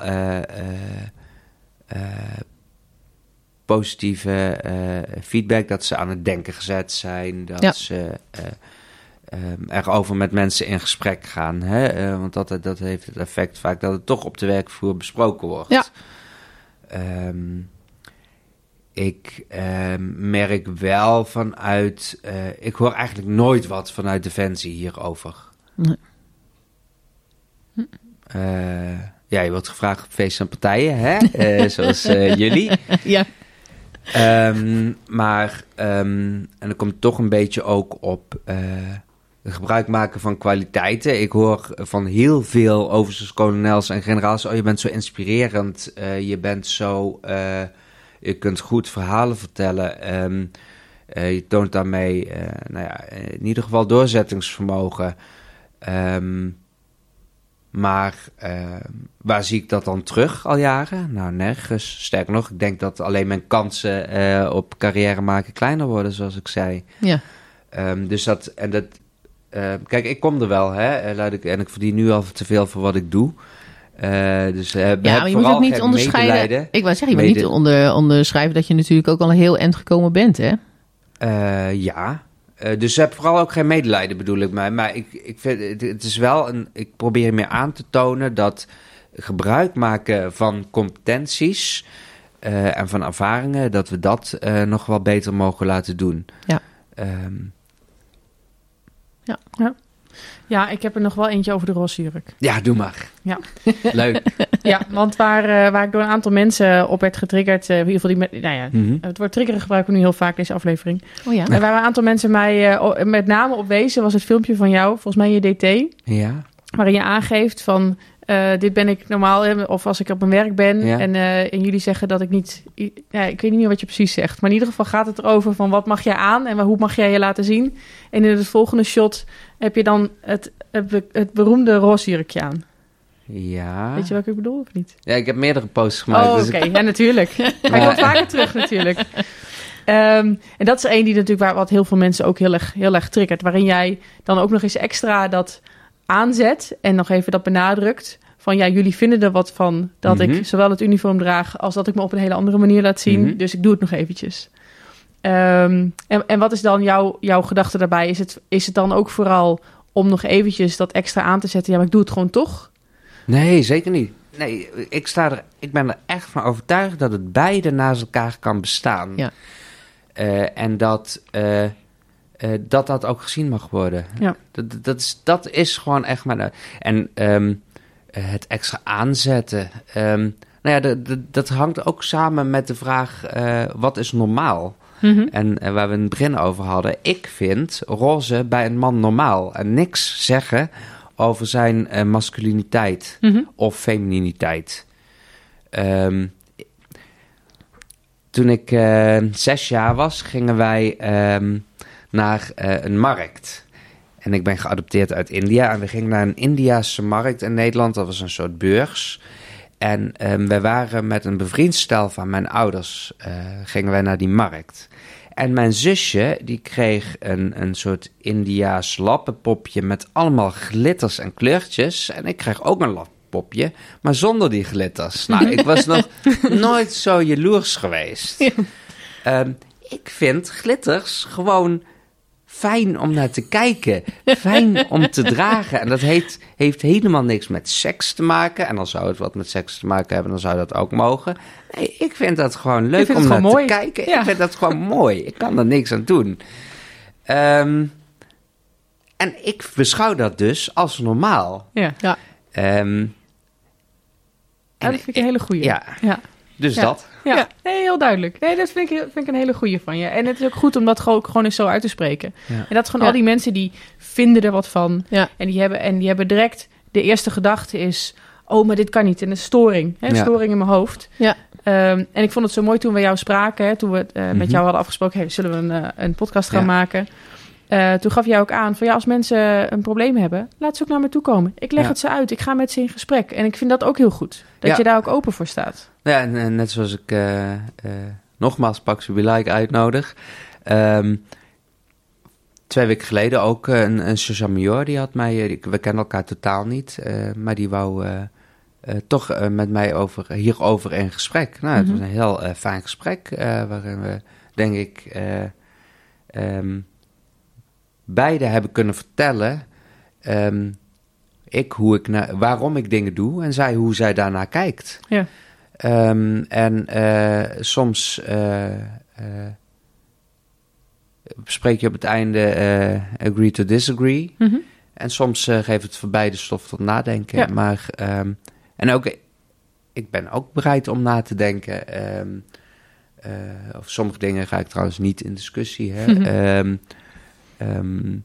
S3: positieve eh, feedback. Dat ze aan het denken gezet zijn. Dat
S2: Ja.
S3: ze eh, ehm, erover met mensen in gesprek gaan. Hè? Eh, want dat, dat heeft het effect vaak dat het toch op de werkvloer besproken wordt.
S2: Ja.
S3: Ehm, ik ehm, merk wel vanuit. eh, ik hoor eigenlijk nooit wat vanuit Defensie hierover.
S2: Nee.
S3: Eh, ja, je wordt gevraagd op feesten en partijen, hè? [LAUGHS] Eh, zoals eh, jullie.
S2: ja.
S3: Ehm, maar, ehm, en dan komt het toch een beetje ook op eh, gebruik maken van kwaliteiten. Ik hoor van heel veel oversters, kolonels en generaals... oh, je bent zo inspirerend, je bent zo... je kunt goed verhalen vertellen. ehm, eh, je toont daarmee, nou ja, in ieder geval doorzettingsvermogen. Ehm, maar ehm, waar zie ik dat dan terug al jaren? Nou, nergens. Sterker nog, ik denk dat alleen mijn kansen eh, op carrière maken kleiner worden, zoals ik zei.
S2: Ja.
S3: Ehm, dus dat, en dat, eh, kijk, ik kom er wel, hè. eh, Laat ik, en ik verdien nu al te veel voor wat ik doe. Eh, dus uh,
S2: Ja, maar je moet ook niet onderscheiden. Ik wou zeggen, je moet niet onder, onderschrijven dat je natuurlijk ook al heel eind gekomen bent, hè?
S3: Eh, ja. Eh, dus heb vooral ook geen medelijden, bedoel ik maar. Maar ik, ik vind het, het is wel een. Ik probeer meer aan te tonen dat gebruik maken van competenties eh, en van ervaringen, dat we dat eh, nog wel beter mogen laten doen.
S2: Ja.
S3: Ehm,
S1: Ja, ik heb er nog wel eentje over de roze jurk.
S3: ja, doe maar.
S1: Ja. [LAUGHS]
S3: Leuk.
S1: Ja, want waar, eh, waar ik door een aantal mensen op werd getriggerd, eh, in ieder geval die met, nou ja,
S3: Mhm.
S1: het woord triggeren gebruiken we nu heel vaak in deze aflevering.
S2: Oh ja.
S1: En waar een aantal mensen mij eh, met name op wezen, was het filmpje van jou, volgens mij je DT,
S3: Ja.
S1: waarin je aangeeft van, eh, dit ben ik normaal, hè, of als ik op mijn werk ben,
S3: Ja.
S1: en, eh, en jullie zeggen dat ik niet, ja, ik weet niet meer wat je precies zegt, maar in ieder geval gaat het erover van, wat mag jij aan en hoe mag jij je laten zien? En in het volgende shot heb je dan het, het, het beroemde roze jurkje aan.
S3: Ja.
S1: Weet je welke ik bedoel, of niet?
S3: Ja, ik heb meerdere posts gemaakt.
S1: Oh,
S3: dus
S1: oké.
S3: ik-
S1: Ja, natuurlijk. [LAUGHS] Hij
S3: Ja.
S1: komt vaker terug, natuurlijk. Ehm, en dat is één die natuurlijk waar wat heel veel mensen ook heel erg, heel erg triggert. Waarin jij dan ook nog eens extra dat aanzet en nog even dat benadrukt. Van ja, jullie vinden er wat van dat
S3: Mhm.
S1: ik zowel het uniform draag als dat ik me op een hele andere manier laat zien.
S3: Mhm.
S1: Dus ik doe het nog eventjes. Ehm, en, en wat is dan jouw, jouw gedachte daarbij? Is het, is het dan ook vooral om nog eventjes dat extra aan te zetten? Ja, maar ik doe het gewoon toch?
S3: Nee, zeker niet. Nee, ik, sta er, ik ben er echt van overtuigd dat het beide naast elkaar kan bestaan.
S2: Ja.
S3: Eh, en dat, eh, eh, dat dat ook gezien mag worden.
S1: Ja.
S3: Dat, dat, is, dat is gewoon echt maar... En ehm, eh, het extra aanzetten... ehm, nou ja, dat- hangt ook samen met de vraag... eh, wat is normaal? En eh, waar we in het begin over hadden. Ik vind roze bij een man normaal. En niks zeggen over zijn eh, masculiniteit
S1: Mhm.
S3: of femininiteit. Ehm, toen ik eh, zes jaar was, gingen wij naar eh, een markt. En ik ben geadopteerd uit India. En we gingen naar een Indiase markt in Nederland. Dat was een soort beurs. En ehm, wij waren met een bevriend stel van mijn ouders. eh, gingen wij naar die markt. En mijn zusje, die kreeg een, een soort Indiaas lappenpopje met allemaal glitters en kleurtjes. En ik kreeg ook een lappenpopje, maar zonder die glitters. Nou, ik was nog [LAUGHS] nooit zo jaloers geweest. Ehm, ik vind glitters gewoon fijn om naar te kijken. Fijn om te dragen. En dat heeft, heeft helemaal niks met seks te maken. En dan zou het wat met seks te maken hebben, dan zou dat ook mogen. Nee, ik vind dat gewoon leuk om naar
S1: mooi.
S3: te kijken.
S1: Ja.
S3: Ik vind dat gewoon mooi. Ik kan er niks aan doen. Ehm, en ik beschouw dat dus als normaal.
S1: Ja.
S2: Ja.
S3: Ehm,
S1: Ja, dat vind ik een hele goeie.
S3: Ja,
S1: ja.
S3: dus
S1: Ja.
S3: dat.
S1: Ja,
S2: Ja.
S1: Nee, heel duidelijk. Nee, dat vind ik, vind ik een hele goeie van je. En het is ook goed om dat gewoon, gewoon eens zo uit te spreken.
S3: Ja.
S1: En dat is gewoon
S2: Ja.
S1: al die mensen die vinden er wat van.
S2: Ja.
S1: En die hebben, en die hebben direct... De eerste gedachte is... Oh, maar dit kan niet. En een storing. Hè? Een
S3: Ja.
S1: storing in mijn hoofd.
S2: Ja.
S1: Ehm, en ik vond het zo mooi toen we jou spraken. Hè? Toen we eh, met
S3: Mhm.
S1: jou hadden afgesproken... Hey, zullen we een, eh, een podcast gaan
S3: Ja.
S1: maken? Eh, toen gaf jij ook aan van ja, als mensen een probleem hebben, laat ze ook naar me toe komen. Ik leg
S3: Ja.
S1: het ze uit. Ik ga met ze in gesprek. En ik vind dat ook heel goed. Dat
S3: Ja.
S1: je daar ook open voor staat.
S3: Ja, en, en net zoals ik eh, eh, nogmaals Pax Like uitnodig. Ehm, twee weken geleden ook een, een Major, die had mij, we kennen elkaar totaal niet, maar die wou toch met mij over, hierover in gesprek. Nou, het
S1: Mhm.
S3: was een heel fijn gesprek, waarin we, denk ik, eh, ehm, beide hebben kunnen vertellen, ehm, ik hoe ik na- waarom ik dingen doe en zij hoe zij daarnaar kijkt.
S1: Ja.
S3: Ehm, en eh, soms eh, spreek je op het einde agree to disagree.
S1: Mhm.
S3: En soms geeft het voor beide stof tot nadenken.
S1: Ja.
S3: Maar, ehm, en ook, ik ben ook bereid om na te denken. eh, over sommige dingen ga ik trouwens niet in discussie. Hè? [LAUGHS] ehm,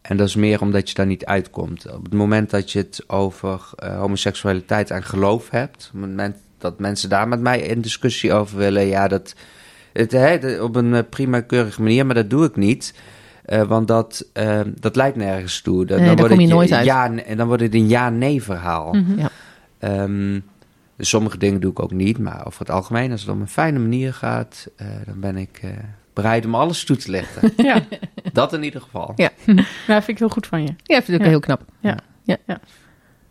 S3: en dat is meer omdat je daar niet uitkomt. Op het moment dat je het over eh, homoseksualiteit en geloof hebt, op het moment dat mensen daar met mij in discussie over willen, ja, dat het, hè, op een eh, prima keurige manier, maar dat doe ik niet. Eh, want dat, eh, dat leidt nergens toe. Dan,
S2: Nee,
S3: dan
S2: daar
S3: wordt
S2: kom je
S3: het
S2: nooit uit.
S3: Ja, nee, dan wordt het een ja-nee verhaal.
S1: Mhm.
S2: Ja.
S3: Ehm, dus sommige dingen doe ik ook niet, maar over het algemeen, als het om een fijne manier gaat, eh, dan ben ik, eh, bereid om alles toe te lichten. [LAUGHS]
S1: Ja,
S3: Dat in ieder geval.
S2: Ja. [LAUGHS]
S1: nou, vind ik heel goed van je.
S2: Ja, vind ik ook
S1: Ja.
S2: heel knap.
S1: Ja.
S2: ja.
S1: Ja.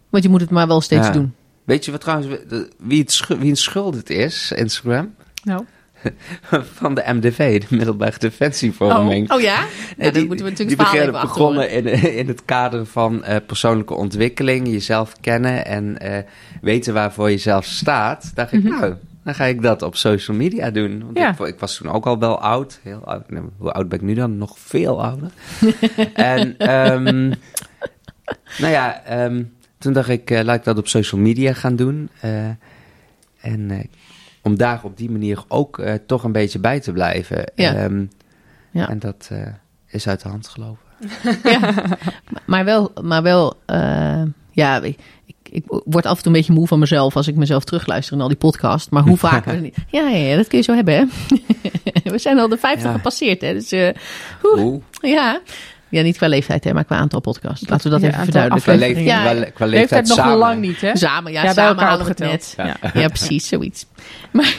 S2: Want je moet het maar wel steeds
S3: Ja.
S2: doen.
S3: Weet je wat trouwens, wie, het schu- wie een schuld het is, Instagram?
S1: Nou, [LAUGHS]
S3: Van de MDV, de Middelburg Defensievorming.
S2: Oh ja? Ja, dan
S3: die,
S2: moeten we natuurlijk
S3: die beginnen- begonnen in, in het kader van eh, persoonlijke ontwikkeling, jezelf kennen en eh, weten waarvoor je zelf staat. Dacht ik,
S2: Mhm.
S3: nou, dan ga ik dat op social media doen. Want
S1: Ja.
S3: ik, ik was toen ook al wel oud. Heel oud. Nee, Hoe oud ben ik nu dan? Nog veel ouder. [LAUGHS] en ehm, nou ja, ehm, toen dacht ik, eh, laat ik dat op social media gaan doen. Eh, en eh, om daar op die manier ook toch een beetje bij te blijven.
S2: Ja.
S3: Ehm,
S2: Ja.
S3: En dat is uit de hand gelopen. [LAUGHS]
S2: Maar wel, maar wel ja, ik, word af en toe een beetje moe van mezelf als ik mezelf terugluister in al die podcasts. Maar hoe [LAUGHS] vaak... ja, ja, dat kun je zo hebben, hè. [LAUGHS] we zijn al de 50
S3: Ja.
S2: gepasseerd, hè. Dus eh. Oeh, ja. ja, niet qua leeftijd, hè, maar qua aantal podcasts. Laten we dat
S1: Ja,
S2: even verduidelijken.
S3: qua, leef,
S2: Ja.
S3: qua, qua
S1: leeftijd
S3: leeftijd
S1: nog
S3: samen.
S1: lang niet, hè?
S2: Samen, ja, samen halen we het net.
S3: Ja.
S2: Ja, precies, zoiets. [LAUGHS] Maar,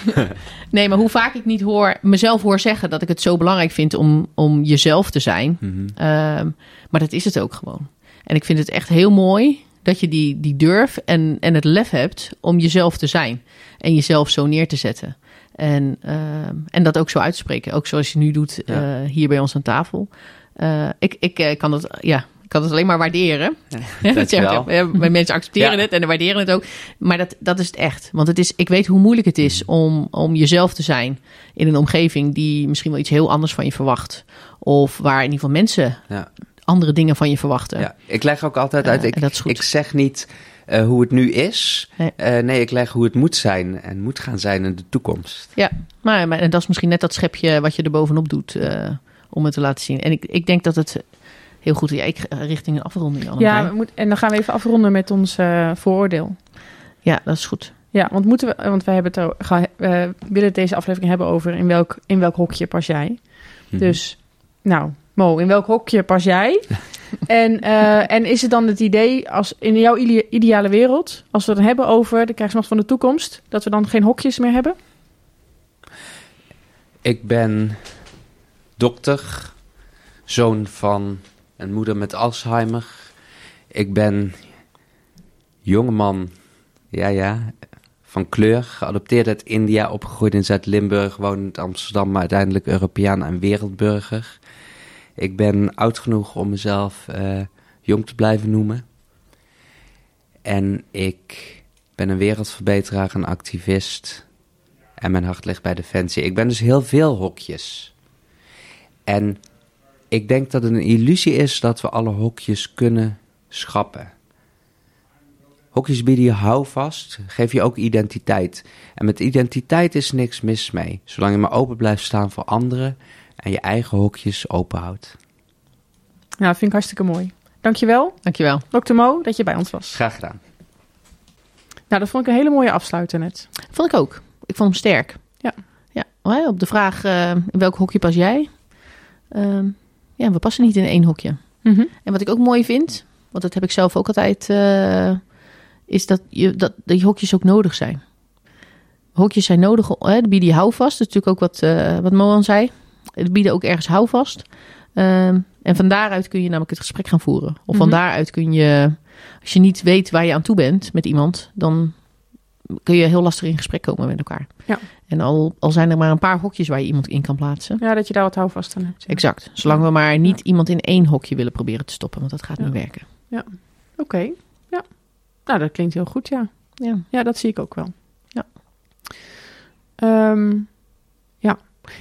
S2: nee, maar hoe vaak ik niet hoor, mezelf hoor zeggen dat ik het zo belangrijk vind om, om jezelf te zijn.
S3: Mhm.
S2: Ehm, maar dat is het ook gewoon. En ik vind het echt heel mooi dat je die, die durf en, en het lef hebt om jezelf te zijn. En jezelf zo neer te zetten. En, ehm, en dat ook zo uit te spreken. Ook zoals je nu doet
S3: Ja.
S2: eh, hier bij ons aan tafel. Eh, ik ik eh, kan het, ja, ik kan het alleen maar waarderen. Ja, [LAUGHS]
S3: dankjewel.
S2: ja, maar mensen accepteren
S3: Ja.
S2: het en waarderen het ook. Maar dat, dat is het echt. Want het is, ik weet hoe moeilijk het is om, om jezelf te zijn in een omgeving die misschien wel iets heel anders van je verwacht. Of waar in ieder geval mensen
S3: Ja.
S2: Andere dingen van je verwachten.
S3: Ja, ik leg ook altijd uit,
S2: Eh,
S3: ik,
S2: en dat is goed.
S3: ik zeg niet eh, hoe het nu is.
S2: Nee.
S3: Nee. nee, ik leg hoe het moet zijn en moet gaan zijn in de toekomst.
S2: Ja, maar, maar en dat is misschien net dat schepje wat je er bovenop doet eh, om het te laten zien. En ik, ik denk dat het heel goed is. Ja, ik richting een afronding.
S1: Ja, we moet, en dan gaan we even afronden met ons eh, vooroordeel.
S2: ja, dat is goed.
S1: Ja, want moeten we, want we hebben het ga, we willen deze aflevering hebben over in welk, in welk hokje pas jij.
S3: Mhm.
S1: Dus, nou, Mo, in welk hokje pas jij? [LAUGHS] en, eh, en is het dan het idee, als in jouw ide- ideale wereld, als we het hebben over de krijgsmacht van de toekomst, dat we dan geen hokjes meer hebben?
S3: Ik ben dokter, zoon van een moeder met Alzheimer. Ik ben jongeman, ja ja, van kleur, geadopteerd uit India, opgegroeid in Zuid-Limburg, woonend in Amsterdam, maar uiteindelijk Europeaan en wereldburger. Ik ben oud genoeg om mezelf eh, jong te blijven noemen. En ik ben een wereldverbeteraar, een activist. En mijn hart ligt bij Defensie. Ik ben dus heel veel hokjes. En ik denk dat het een illusie is dat we alle hokjes kunnen schrappen. Hokjes bieden je houvast, geef je ook identiteit. En met identiteit is niks mis mee, zolang je maar open blijft staan voor anderen en je eigen hokjes open houdt.
S1: Nou, vind ik hartstikke mooi. Dankjewel,
S2: Dankjewel.
S1: dokter Mo, dat je bij ons was.
S3: Graag gedaan.
S1: Nou, dat vond ik een hele mooie afsluiter net.
S2: Vond ik ook. Ik vond hem sterk.
S1: Ja.
S2: ja. Op de vraag eh, in welk hokje pas jij? Ehm, ja, we passen niet in één hokje.
S1: Mhm.
S2: En wat ik ook mooi vind, want dat heb ik zelf ook altijd, eh, is dat, je, dat die hokjes ook nodig zijn. Hokjes zijn nodig, hè, die bieden je houvast. Dat is natuurlijk ook wat, eh wat Moan zei. Die bieden ook ergens houvast. Ehm, en van daaruit kun je namelijk het gesprek gaan voeren. Of van
S1: Mhm.
S2: daaruit kun je, als je niet weet waar je aan toe bent met iemand, dan kun je heel lastig in gesprek komen met elkaar.
S1: Ja.
S2: En al, al zijn er maar een paar hokjes waar je iemand in kan plaatsen.
S1: Ja, dat je daar wat houvast aan hebt. ja.
S2: Exact. Zolang we maar niet iemand in één hokje willen proberen te stoppen, want dat gaat
S1: Ja.
S2: niet werken.
S1: Oké, ja. Nou, dat klinkt heel goed, ja.
S2: Ja.
S1: Ja, dat zie ik ook wel.
S2: Ja.
S1: Ja.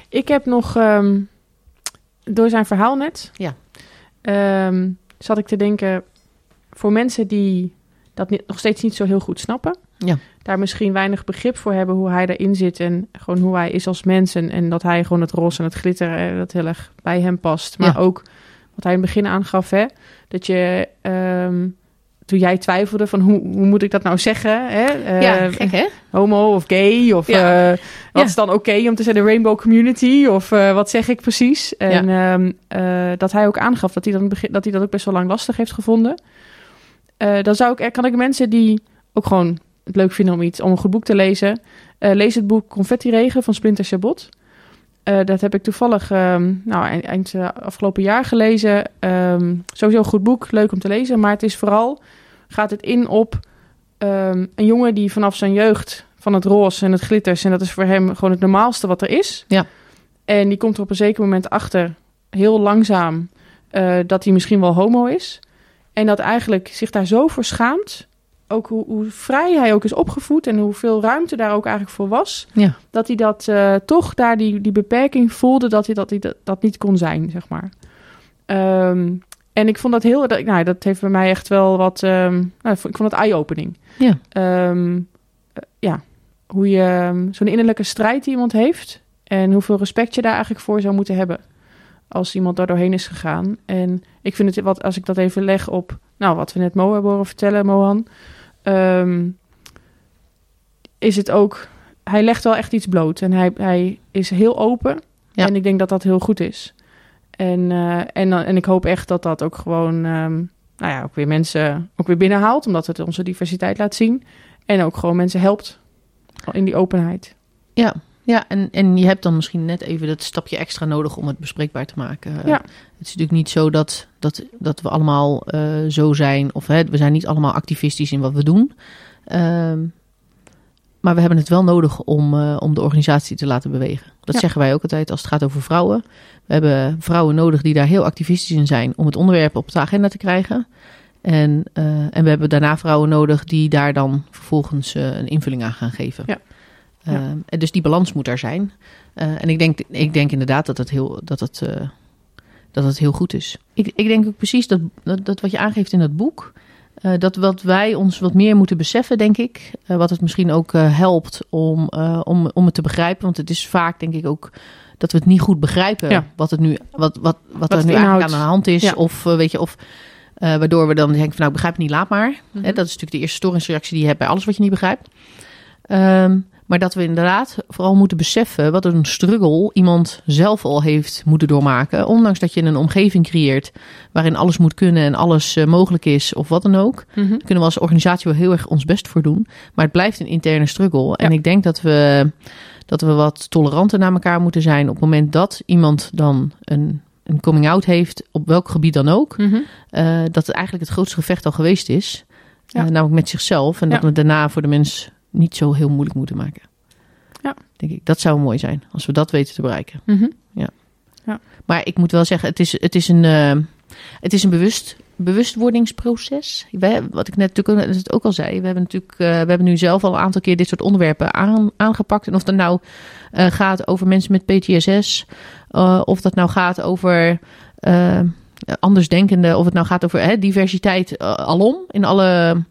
S1: Ik heb nog, ehm, door zijn verhaal net,
S2: Ja.
S1: ehm, zat ik te denken, voor mensen die dat niet, nog steeds niet zo heel goed snappen,
S2: Ja.
S1: daar misschien weinig begrip voor hebben hoe hij erin zit en gewoon hoe hij is als mens en, en dat hij gewoon het roze en het glitter, eh, dat heel erg bij hem past. Maar
S2: Ja.
S1: ook wat hij in het begin aangaf, hè, dat je... ehm, toen jij twijfelde van hoe, hoe moet ik dat nou zeggen? Hè? Eh,
S2: ja, gek hè?
S1: homo of gay of
S2: Ja.
S1: eh, wat
S2: Ja.
S1: is dan oké om te zeggen de rainbow community of eh, wat zeg ik precies? En ehm, eh, dat hij ook aangaf dat hij, dan begin, dat hij dat ook best wel lang lastig heeft gevonden. Dan zou ik, kan ik mensen die ook gewoon het leuk vinden om iets om een goed boek te lezen, lees het boek Confetti Regen van Splinter Chabot. Eh, dat heb ik toevallig ehm, nou, eind, eind eh, afgelopen jaar gelezen. Ehm, sowieso een goed boek, leuk om te lezen. Maar het is vooral, gaat het in op ehm, een jongen die vanaf zijn jeugd van het roze en het glitters... en dat is voor hem gewoon het normaalste wat er is.
S2: Ja.
S1: En die komt er op een zeker moment achter, heel langzaam, eh, dat hij misschien wel homo is. En dat eigenlijk zich daar zo voor schaamt ook hoe, hoe, vrij hij ook is opgevoed en hoeveel ruimte daar ook eigenlijk voor was.
S2: Ja.
S1: Dat hij dat uh, toch daar die, die beperking voelde dat hij dat, hij dat, dat niet kon zijn, zeg maar. Um, en ik vond dat heel, dat, nou, dat heeft bij mij echt wel wat, um, nou, ik vond het eye-opening.
S2: Ja.
S1: Um, uh, ja, hoe je zo'n innerlijke strijd die iemand heeft en hoeveel respect je daar eigenlijk voor zou moeten hebben als iemand daar doorheen is gegaan. En ik vind het, wat, als ik dat even leg op, nou, wat we net Mo hebben horen vertellen, Mohan, um, is het ook, hij legt wel echt iets bloot en hij, hij is heel open.
S2: Ja.
S1: En ik denk dat dat heel goed is. En, uh, en, en ik hoop echt dat dat ook gewoon, um, nou ja, ook weer mensen ook weer binnenhaalt, omdat het onze diversiteit laat zien. En ook gewoon mensen helpt in die openheid.
S2: Ja, ja, en, en je hebt dan misschien net even dat stapje extra nodig om het bespreekbaar te maken.
S1: Ja.
S2: Het is natuurlijk niet zo dat, dat, dat we allemaal uh, zo zijn, of hè, we zijn niet allemaal activistisch in wat we doen. Um, maar we hebben het wel nodig om, uh, om de organisatie te laten bewegen. Dat
S1: Ja.
S2: zeggen wij ook altijd als het gaat over vrouwen. We hebben vrouwen nodig die daar heel activistisch in zijn om het onderwerp op de agenda te krijgen. En, en we hebben daarna vrouwen nodig die daar dan vervolgens een invulling aan gaan geven.
S1: Ja. Ja.
S2: en dus die balans moet er zijn. Uh, en ik denk, ik denk inderdaad dat het heel, dat het, uh, dat het heel goed is. Ik, ik denk ook precies dat, dat, dat wat je aangeeft in dat boek. Uh, dat wat wij ons wat meer moeten beseffen, denk ik. Uh, wat het misschien ook uh, helpt om, om, om het te begrijpen. Want het is vaak, denk ik, ook dat we het niet goed begrijpen.
S1: Ja.
S2: Wat, het nu, wat, wat, wat,
S1: Wat
S2: er nu eigenlijk aan de hand is.
S1: Ja.
S2: Of weet je, of waardoor we dan denken van nou, ik begrijp het niet, laat maar.
S1: Mhm.
S2: Dat is natuurlijk de eerste storingsreactie die je hebt bij alles wat je niet begrijpt. Um, maar dat we inderdaad vooral moeten beseffen wat een struggle iemand zelf al heeft moeten doormaken. Ondanks dat je een omgeving creëert waarin alles moet kunnen en alles uh, mogelijk is of wat dan ook.
S1: Mm -hmm.
S2: Daar kunnen we als organisatie wel heel erg ons best voor doen. Maar het blijft een interne struggle.
S1: Ja.
S2: En ik denk dat we, dat we wat toleranter naar elkaar moeten zijn op het moment dat iemand dan een, een coming out heeft, op welk gebied dan ook.
S1: Mm -hmm.
S2: uh, dat het eigenlijk het grootste gevecht al geweest is.
S1: Ja.
S2: Uh, namelijk met zichzelf. En
S1: Ja.
S2: dat we daarna voor de mens niet zo heel moeilijk moeten maken.
S1: Ja.
S2: Denk ik. Dat zou mooi zijn als we dat weten te bereiken.
S1: Mm -hmm.
S2: Maar ik moet wel zeggen, het is, het is een, uh, het is een bewust, bewustwordingsproces. Wij, wat ik net natuurlijk ook, al zei, we hebben natuurlijk, uh, we hebben nu zelf al een aantal keer dit soort onderwerpen aan, aangepakt. En of dat nou uh, gaat over mensen met PTSS, of dat nou gaat over andersdenkenden, of het nou gaat over hè, diversiteit alom in alle.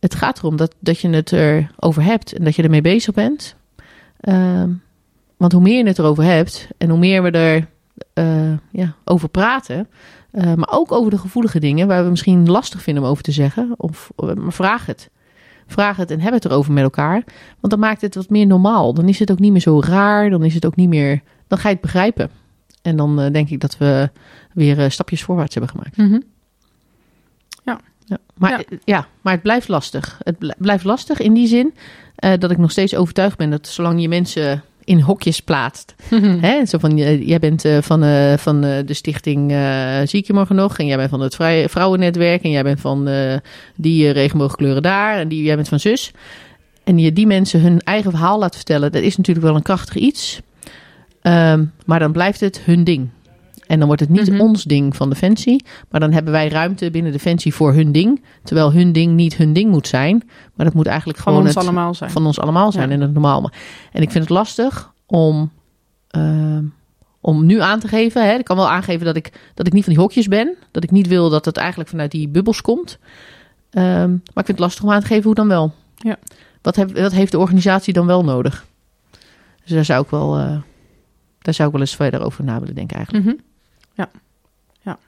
S2: Het gaat erom dat, dat je het erover hebt en dat je ermee bezig bent. Uh, want hoe meer je het erover hebt en hoe meer we er uh, ja, over praten, uh, maar ook over de gevoelige dingen waar we misschien lastig vinden om over te zeggen, of maar vraag het. Vraag het en heb het erover met elkaar. Want dan maakt het wat meer normaal. Dan is het ook niet meer zo raar. Dan is het ook niet meer. Dan ga je het begrijpen. En dan denk ik dat we weer stapjes voorwaarts hebben gemaakt.
S1: Mm. Ja.
S2: Maar, ja. ja. maar het blijft lastig. Het blijft lastig in die zin uh, dat ik nog steeds overtuigd ben dat zolang je mensen in hokjes plaatst. [LAUGHS] Hè? Zo van, jij bent uh, van, uh, van uh, de stichting Zie ik je morgen nog. En jij bent van het vrije vrouwennetwerk. En jij bent van die regenboogkleuren daar. En die, jij bent van zus. En je die mensen hun eigen verhaal laat vertellen. Dat is natuurlijk wel een krachtig iets. Um, maar dan blijft het hun ding. En dan wordt het niet
S1: Mhm.
S2: mm -hmm. ons ding van Defensie. Maar dan hebben wij ruimte binnen Defensie voor hun ding. Terwijl hun ding niet hun ding moet zijn. Maar dat moet eigenlijk
S1: van
S2: gewoon
S1: ons
S2: het,
S1: allemaal zijn.
S2: van ons allemaal zijn
S1: Ja.
S2: en het normaal. En ik vind het lastig om, uh, om nu aan te geven. Hè. Ik kan wel aangeven dat ik, dat ik niet van die hokjes ben. Dat ik niet wil dat het eigenlijk vanuit die bubbels komt. Um, maar ik vind het lastig om aan te geven hoe dan wel.
S1: Ja.
S2: Wat, heb, wat heeft de organisatie dan wel nodig? Dus daar zou ik wel, uh, daar zou ik wel eens verder over na willen denken eigenlijk.
S1: Mm -hmm. Ja. Ja.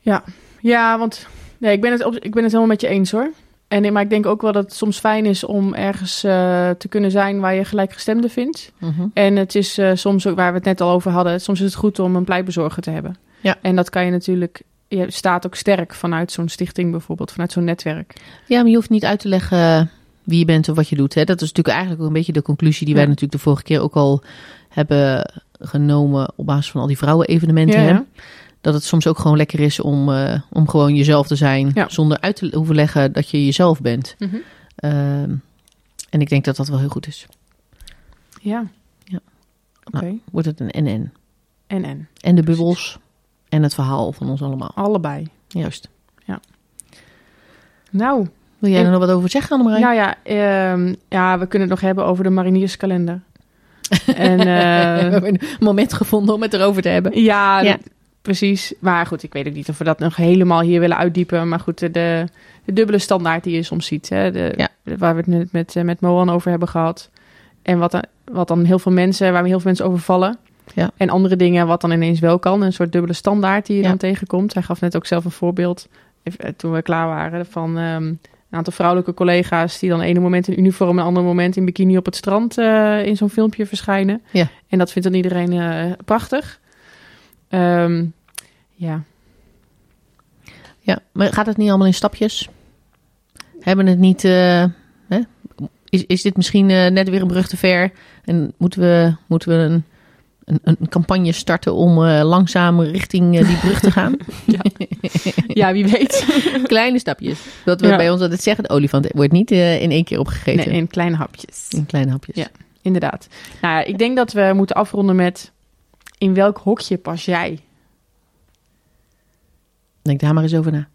S1: Ja. Ja, want nee, ik, ben het op, ik ben het helemaal met je eens hoor. En, maar ik denk ook wel dat het soms fijn is om ergens uh, te kunnen zijn waar je gelijkgestemde vindt.
S2: Mm -hmm.
S1: En het is uh, soms ook waar we het net al over hadden. Soms is het goed om een pleitbezorger te hebben.
S2: Ja.
S1: En dat kan je natuurlijk. Je staat ook sterk vanuit zo'n stichting bijvoorbeeld, vanuit zo'n netwerk.
S2: Ja, maar je hoeft niet uit te leggen. wie je bent of wat je doet. Hè? Dat is natuurlijk eigenlijk ook een beetje de conclusie die wij
S1: Ja.
S2: natuurlijk de vorige keer ook al hebben genomen op basis van al die vrouwen-evenementen.
S1: Ja, ja.
S2: Dat het soms ook gewoon lekker is om, eh, om gewoon jezelf te zijn,
S1: Ja.
S2: zonder uit te hoeven leggen dat je jezelf bent.
S1: Mhm.
S2: Ehm, en ik denk dat dat wel heel goed is.
S1: Ja.
S2: Ja.
S1: Oké.
S2: Nou. Wordt het een en-en.
S1: En en.
S2: En de bubbels en het verhaal van ons allemaal.
S1: Allebei.
S2: Juist.
S1: Nou,
S2: Wil jij er nog wat over zeggen, Annemarij?
S1: nou ja, ehm, ja, we kunnen het nog hebben over de marinierskalender. En [LAUGHS]
S2: We
S1: eh,
S2: hebben een moment gevonden om het erover te hebben.
S1: ja,
S2: Ja.
S1: dat- precies. Maar goed, ik weet ook niet of we dat nog helemaal hier willen uitdiepen. Maar goed, de, de, dubbele standaard die je soms ziet. Hè, de,
S2: Ja.
S1: waar we het net met, eh, met Moan over hebben gehad. En wat, dan- wat dan heel veel mensen, waar heel veel mensen over vallen.
S2: Ja.
S1: En andere dingen wat dan ineens wel kan. Een soort dubbele standaard die je
S2: Ja.
S1: dan tegenkomt. Hij gaf net ook zelf een voorbeeld, even, eh, toen we klaar waren, van ehm, een aantal vrouwelijke collega's... die dan ene moment in uniform en een ander moment in bikini op het strand eh, in zo'n filmpje verschijnen.
S2: Ja.
S1: En dat vindt dan iedereen eh, prachtig. Ehm, ja,
S2: Ja, maar gaat het niet allemaal in stapjes? Hebben het niet... eh, hè? Is, is dit misschien net weer een brug te ver? En moeten we, moeten we een, een, een campagne starten om eh, langzaam richting eh, die brug te gaan? [LAUGHS]
S1: ja wie weet. [LAUGHS]
S2: Kleine stapjes. Wat we
S1: Ja.
S2: bij ons altijd zeggen, de olifant wordt niet eh, in één keer opgegeten.
S1: Nee, in kleine hapjes.
S2: In kleine hapjes.
S1: Ja. Inderdaad. Nou ja, ik denk dat we moeten afronden met... in welk hokje pas jij?
S2: Denk daar maar eens over na.